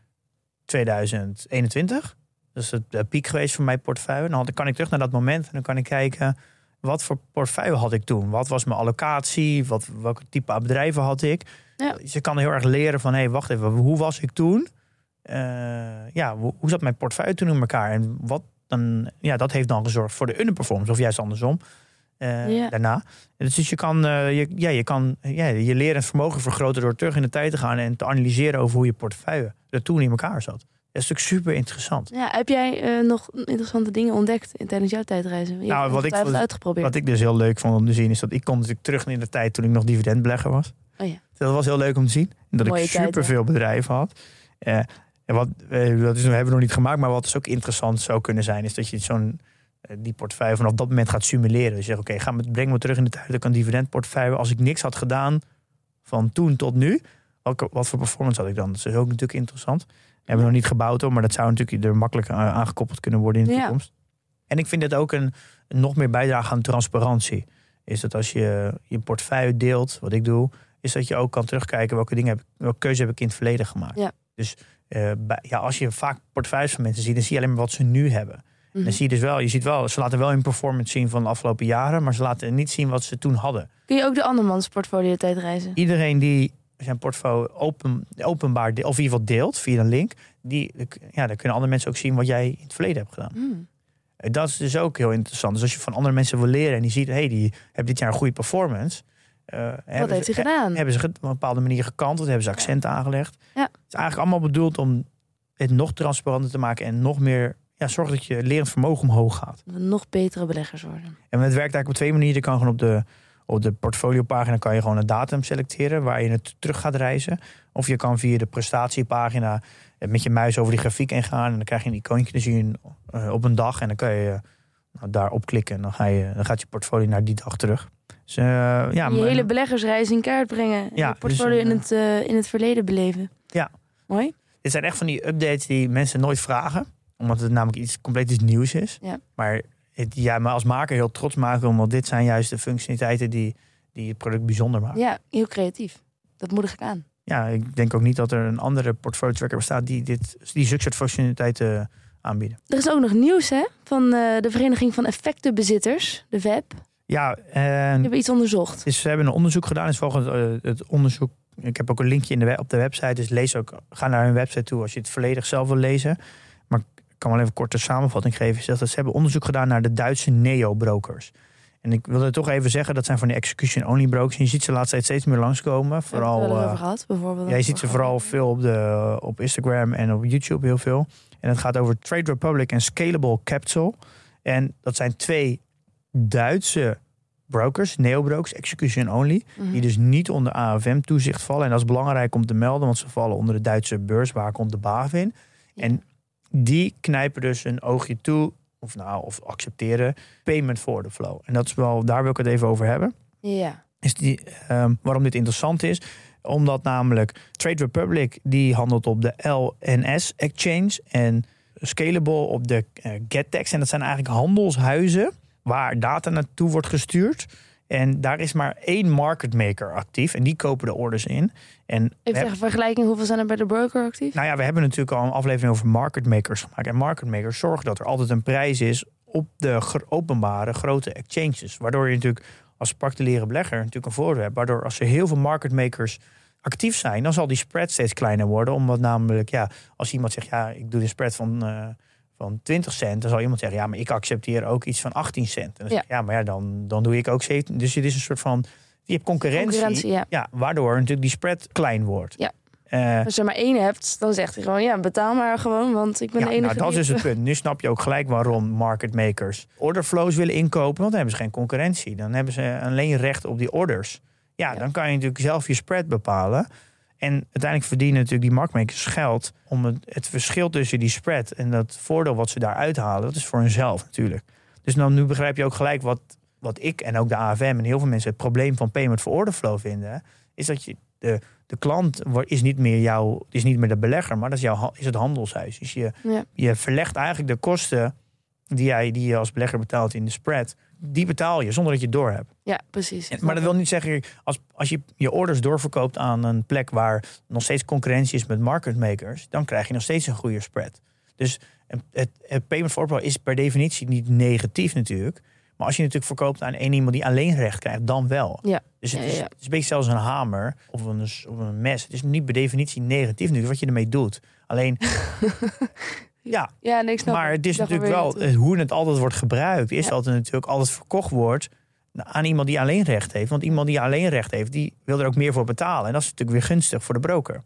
2021. Dat is het de piek geweest voor mijn portefeuille. Dan kan ik terug naar dat moment en dan kan ik kijken wat voor portefeuille had ik toen. Wat was mijn allocatie? Wat, welke type bedrijven had ik? Ja. Dus je kan heel erg leren van hé, hey, wacht even, hoe was ik toen? Eh, ja, hoe, hoe zat mijn portefeuille toen in elkaar? En wat dan, ja, dat heeft dan gezorgd voor de underperformance, of juist andersom. eh, Ja. Daarna. Dus je kan, eh, je, ja, je kan ja, je lerend vermogen vergroten door terug in de tijd te gaan en te analyseren over hoe je portefeuille er toen in elkaar zat. Dat is natuurlijk super interessant. Ja, heb jij eh, nog interessante dingen ontdekt in- tijdens jouw tijdreizen? Je Nou, wat ik vond- uitgeprobeerd. Wat ik dus heel leuk vond om te zien, is dat ik kon natuurlijk terug in de tijd toen ik nog dividendbelegger was. Oh ja. Dat was heel leuk om te zien. En dat Mooie ik super veel bedrijven had. Eh, en wat, eh, dat is, hebben we nog niet gemaakt, maar wat dus ook interessant zou kunnen zijn, is dat je zo'n die portefeuille vanaf dat moment gaat simuleren. Dus je zegt, oké, ga me breng me terug in de tijd. Ik een dividendportefeuille. Als ik niks had gedaan van toen tot nu, wat voor performance had ik dan? Dat is ook natuurlijk interessant. Hebben we nog niet gebouwd hoor, maar dat zou natuurlijk er makkelijk eh, aangekoppeld kunnen worden in de Ja. toekomst. En ik vind het ook een, een nog meer bijdrage aan transparantie. Is dat als je je portefeuille deelt, wat ik doe, is dat je ook kan terugkijken welke dingen heb ik, welke keuze heb ik in het verleden gemaakt. Ja. Dus eh, bij, ja, als je vaak portefeuilles van mensen ziet, dan zie je alleen maar wat ze nu hebben. Mhm. Dan zie je dus wel, je ziet wel, ze laten wel hun performance zien van de afgelopen jaren, maar ze laten niet zien wat ze toen hadden. Kun je ook de andermans portfolio tijdreizen? Iedereen die zijn portfolio open, openbaar, de- of in ieder geval deelt via een link, die, ja, dan kunnen andere mensen ook zien wat jij in het verleden hebt gedaan. Hmm. Eh, Dat is dus ook heel interessant. Dus als je van andere mensen wil leren en die ziet, hé, hey, die hebben dit jaar een goede performance. eh, Wat hebben heeft ze, hij gedaan? Hebben ze op een bepaalde manier gekanteld, hebben ze accenten aangelegd. Ja. Het is eigenlijk allemaal bedoeld om het nog transparanter te maken en nog meer, ja, zorg dat je lerend vermogen omhoog gaat. Dat we nog betere beleggers worden. En het werkt eigenlijk op twee manieren. Je kan gewoon op de, op de portfoliopagina kan je gewoon een datum selecteren waar je het terug gaat reizen. Of je kan via de prestatiepagina eh, met je muis over die grafiek ingaan. En dan krijg je een icoontje, dan zie je een, eh, op een dag. En dan kan je eh, nou, daarop klikken en dan, ga je, dan gaat je portfolio naar die dag terug. Dus, ja, je hele beleggersreis in kaart brengen. Ja, je portfolio dus, in, eh, het, in het verleden beleven. Ja. Mooi. Dit zijn echt van die updates die mensen nooit vragen. Omdat het namelijk iets compleet iets nieuws is. Ja. Maar het, jij me als maker heel trots maken. Omdat dit zijn juist de functionaliteiten die, die het product bijzonder maken. Ja, heel creatief. Dat moedig ik aan. Ja, ik denk ook niet dat er een andere portfolio tracker bestaat die, dit, die zulke soort functionaliteiten aanbieden. Er is ook nog nieuws hè, van eh, de Vereniging van Effectenbezitters, de VEB. Ja, en hebben iets onderzocht. dus ze hebben een onderzoek gedaan. Dus volgens eh, het onderzoek, ik heb ook een linkje in de, op de website. Dus lees ook, ga naar hun website toe als je het volledig zelf wil lezen. Kan wel even kort een samenvatting geven. Is dat ze hebben onderzoek gedaan naar de Duitse neo-brokers. En ik wilde toch even zeggen, dat zijn van die execution-only brokers. En je ziet ze laatst steeds meer langskomen. Vooral, Hebben we het eh, over gehad, bijvoorbeeld. Ja, je ziet ze vooral veel op, de, op Instagram en op YouTube heel veel. En het gaat over Trade Republic en Scalable Capital. En dat zijn twee Duitse brokers, neobrokers, execution only. Mhm. Die dus niet onder AFM-toezicht vallen. En dat is belangrijk om te melden, want ze vallen onder de Duitse beurs. Waar komt de BaFin? Ja. En die knijpen dus een oogje toe, of nou, of accepteren payment for the flow. En dat is wel, daar wil ik het even over hebben Ja. is die, ehm, waarom dit interessant is. Omdat namelijk Trade Republic die handelt op de LNS Exchange en Scalable op de eh, GetTex. En dat zijn eigenlijk handelshuizen waar data naartoe wordt gestuurd. En daar is maar één market maker actief en die kopen de orders in. En Even tegen vergelijking, hoeveel zijn er bij de broker actief? nou ja, we hebben natuurlijk al een aflevering over market makers gemaakt. En market makers zorgen dat er altijd een prijs is op de openbare grote exchanges. Waardoor je natuurlijk als particuliere belegger natuurlijk een voordeel hebt. Waardoor als er heel veel market makers actief zijn, dan zal die spread steeds kleiner worden. Omdat namelijk, ja, als iemand zegt, ja, ik doe een spread van, eh, van 20 cent, dan zal iemand zeggen, ja, maar ik accepteer ook iets van 18 cent. En dan zeg ik, ja, maar ja, dan, dan doe ik ook 17. Dus het is een soort van, je hebt concurrentie. Concurrentie, ja. Ja, waardoor natuurlijk die spread klein wordt. Ja. Eh, Als je maar één hebt, dan zegt hij gewoon... ja, betaal maar gewoon, want ik ben ja, de enige nou, dat is het punt. Nu snap je ook gelijk waarom market makers orderflows willen inkopen. Want dan hebben ze geen concurrentie. Dan hebben ze alleen recht op die orders. Ja, Ja. dan kan je natuurlijk zelf je spread bepalen. En uiteindelijk verdienen natuurlijk die marktmakers geld om het, het verschil tussen die spread en dat voordeel wat ze daar uithalen, dat is voor hunzelf natuurlijk. Dus dan nu begrijp je ook gelijk wat, wat ik en ook de AFM en heel veel mensen het probleem van payment for order flow vinden. Is dat je de, de klant is niet meer jouw, is niet meer de belegger, maar dat is, jouw, is het handelshuis. Dus je, Ja. je verlegt eigenlijk de kosten die, jij, die je als belegger betaalt in de spread. Die betaal je zonder dat je het door hebt. Ja, precies. En- Maar dat wil niet zeggen, als, als je je orders doorverkoopt aan een plek waar nog steeds concurrentie is met market makers, dan krijg je nog steeds een goede spread. Dus het, het, payment for order is per definitie niet negatief natuurlijk. Maar als je natuurlijk verkoopt aan één iemand die alleen recht krijgt, dan wel. Ja. Dus het, Ja, is, ja. het is een beetje zelfs een hamer of een, of een mes. Het is niet per definitie negatief natuurlijk wat je ermee doet. Alleen, ja, Ja, nee, ik snap maar het is natuurlijk wel eh, hoe het altijd wordt gebruikt. Is dat het natuurlijk altijd verkocht wordt aan iemand die alleen recht heeft. Want iemand die alleen recht heeft, die wil er ook meer voor betalen. En dat is natuurlijk weer gunstig voor de broker.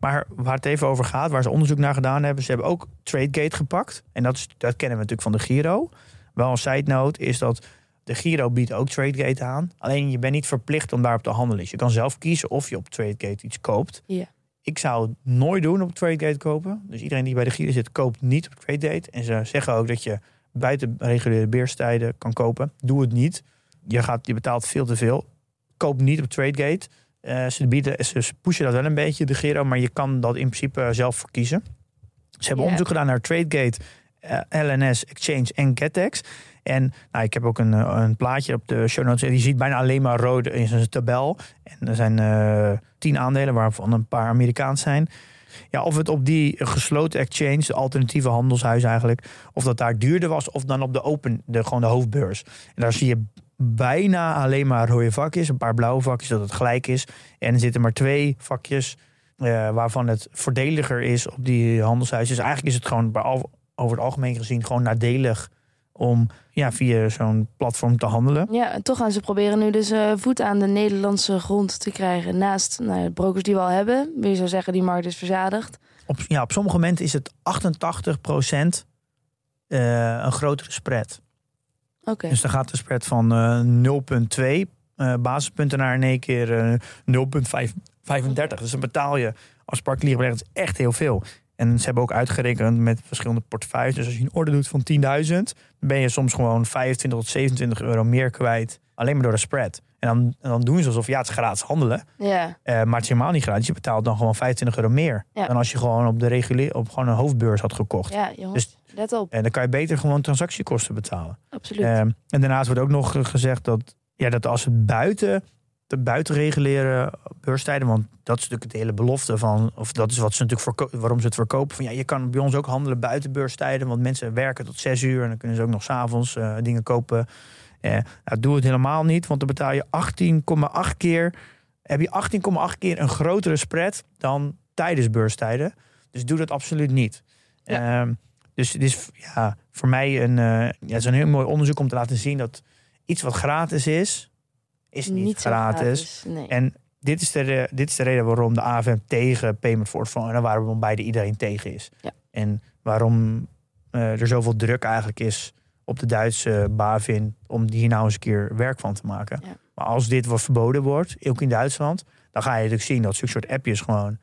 Maar waar het even over gaat, waar ze onderzoek naar gedaan hebben, ze hebben ook TradeGate gepakt. En dat, is, dat kennen we natuurlijk van de Giro. Wel een side note is dat de Giro biedt ook TradeGate aan. Alleen je bent niet verplicht om daarop te handelen. Dus je kan zelf kiezen of je op TradeGate iets koopt. Ja. Ik zou het nooit doen op TradeGate kopen. Dus iedereen die bij de Giro zit, koopt niet op TradeGate. En ze zeggen ook dat je buiten reguliere beerstijden kan kopen. Doe het niet. Je, gaat, je betaalt veel te veel. Koop niet op TradeGate. Eh, ze, bieden, ze pushen dat wel een beetje, de Giro. Maar je kan dat in principe zelf verkiezen. Ze hebben Ja. onderzoek gedaan naar TradeGate, eh, LNS, Exchange en Getex. En nou, ik heb ook een, eh, een plaatje op de show notes. Je ziet bijna alleen maar rood in zijn tabel. En er zijn eh, tien aandelen, waarvan een paar Amerikaans zijn. Ja, of het op die gesloten exchange, de alternatieve handelshuis eigenlijk, of dat daar duurder was, of dan op de open, de, gewoon de hoofdbeurs. En daar zie je bijna alleen maar rode vakjes, een paar blauwe vakjes, dat het gelijk is. En er zitten maar twee vakjes eh, waarvan het voordeliger is op die handelshuis. Dus eigenlijk is het gewoon over het algemeen gezien gewoon nadelig om ja, via zo'n platform te handelen. Ja, en toch gaan ze proberen nu dus eh, voet aan de Nederlandse grond te krijgen. Naast nou, de brokers die we al hebben. Wil je zo zeggen, die markt is verzadigd. Op, ja, op sommige momenten is het 88% een grotere spread. Oké. Dus dan gaat de spread van eh 0,2 eh, basispunten naar in één keer eh 0,35. Dus dan betaal je als particulier belegger echt heel veel. En ze hebben ook uitgerekend met verschillende portefeuilles. Dus als je een orde doet van 10.000, dan ben je soms gewoon 25 tot 27 euro meer kwijt. Alleen maar door de spread. En dan, en dan doen ze alsof ja, het is gratis handelen. Ja, Eh, maar het is helemaal niet gratis. Je betaalt dan gewoon 25 euro meer. Ja. Dan als je gewoon op de regulier, op gewoon een hoofdbeurs had gekocht. ja, jongens. let op. En dan kan je beter gewoon transactiekosten betalen. Absoluut. Ehm, en daarnaast wordt ook nog gezegd dat, ja, dat als het buiten de buitenreguleren beurstijden, want dat is natuurlijk de hele belofte van, of dat is wat ze natuurlijk waarom ze het verkopen. Van ja, je kan bij ons ook handelen buiten beurstijden, want mensen werken tot zes uur en dan kunnen ze ook nog s'avonds eh dingen kopen. Eh, nou, doe het helemaal niet, want dan betaal je 18,8 keer, heb je 18,8 keer een grotere spread dan tijdens beurstijden. Dus doe dat absoluut niet. Ja. Ehm, dus het is ja, voor mij een, eh, ja, het is een heel mooi onderzoek om te laten zien dat iets wat gratis is, is niet, gratis. Nee. En dit is, de, dit is de reden waarom de AFM tegen payment for order en waarom beide iedereen tegen is. Ja. En waarom eh, er zoveel druk eigenlijk is op de Duitse BaFin om hier nou eens een keer werk van te maken. Ja. Maar als dit wat verboden wordt, ook in Duitsland, dan ga je natuurlijk zien dat zulke soort appjes gewoon,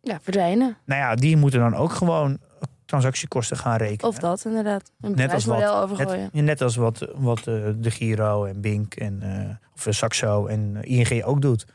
Ja, verdwijnen. nou ja, die moeten dan ook gewoon transactiekosten gaan rekenen. Of dat inderdaad. Een Net als wat- overgooien. Net, net als wat, wat eh, de Giro en Bink en eh, of eh, Saxo en ING ook doet.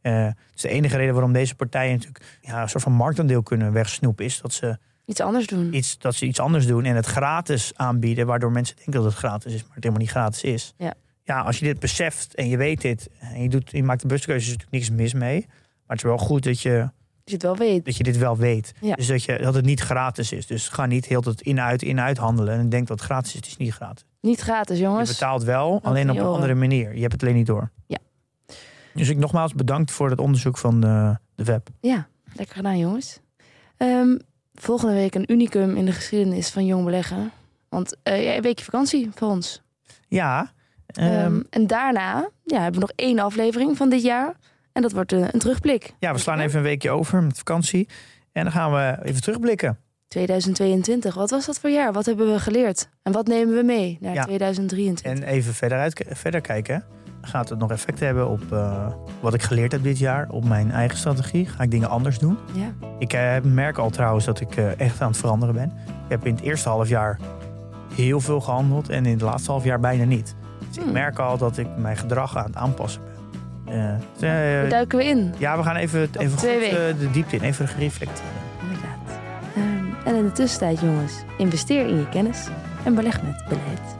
Eh, dus de enige reden waarom deze partijen natuurlijk ja, een soort van marktaandeel kunnen wegsnoepen, is dat ze, Iets anders doen. iets, dat ze iets anders doen en het gratis aanbieden, waardoor mensen denken dat het gratis is, maar het helemaal niet gratis is. Ja. ja, als je dit beseft en je weet dit en je, doet, je maakt de bewuste keuze, is natuurlijk niks mis mee. Maar het is wel goed dat je, je het wel weet. dat je dit wel weet. Ja. Dus dat, je, dat het niet gratis is. Dus ga niet heel het in-uit, in-uit handelen en denk dat het gratis is. Het is niet gratis. Niet gratis, Je jongens. betaalt wel, alleen op een je andere manier. Je hebt het alleen niet door. Ja. Dus ik nogmaals bedankt voor het onderzoek van de, de web. Ja, lekker gedaan, jongens. Ehm, volgende week een unicum in de geschiedenis van jong beleggen. Want eh, ja, een weekje vakantie voor ons. Ja, Ehm, ehm, en daarna ja, hebben we nog één aflevering van dit jaar. En dat wordt een, een terugblik. Ja, we slaan even een weekje over met vakantie. En dan gaan we even terugblikken. 2022, wat was dat voor jaar? Wat hebben we geleerd? En wat nemen we mee naar Ja. 2023? En even verder, uit, verder kijken. Gaat het nog effect hebben op eh, wat ik geleerd heb dit jaar? Op mijn eigen strategie? Ga ik dingen anders doen? Ja. Ik eh, merk al trouwens dat ik eh, echt aan het veranderen ben. Ik heb in het eerste half jaar heel veel gehandeld. En in het laatste half jaar bijna niet. Dus ik Hmm. merk al dat ik mijn gedrag aan het aanpassen ben. Daar duiken we in. ja, we gaan even, even twee goed, eh, weken. de diepte in. Even gereflecteren. Inderdaad. Ehm, en in de tussentijd, jongens, investeer in je kennis en beleg met beleid.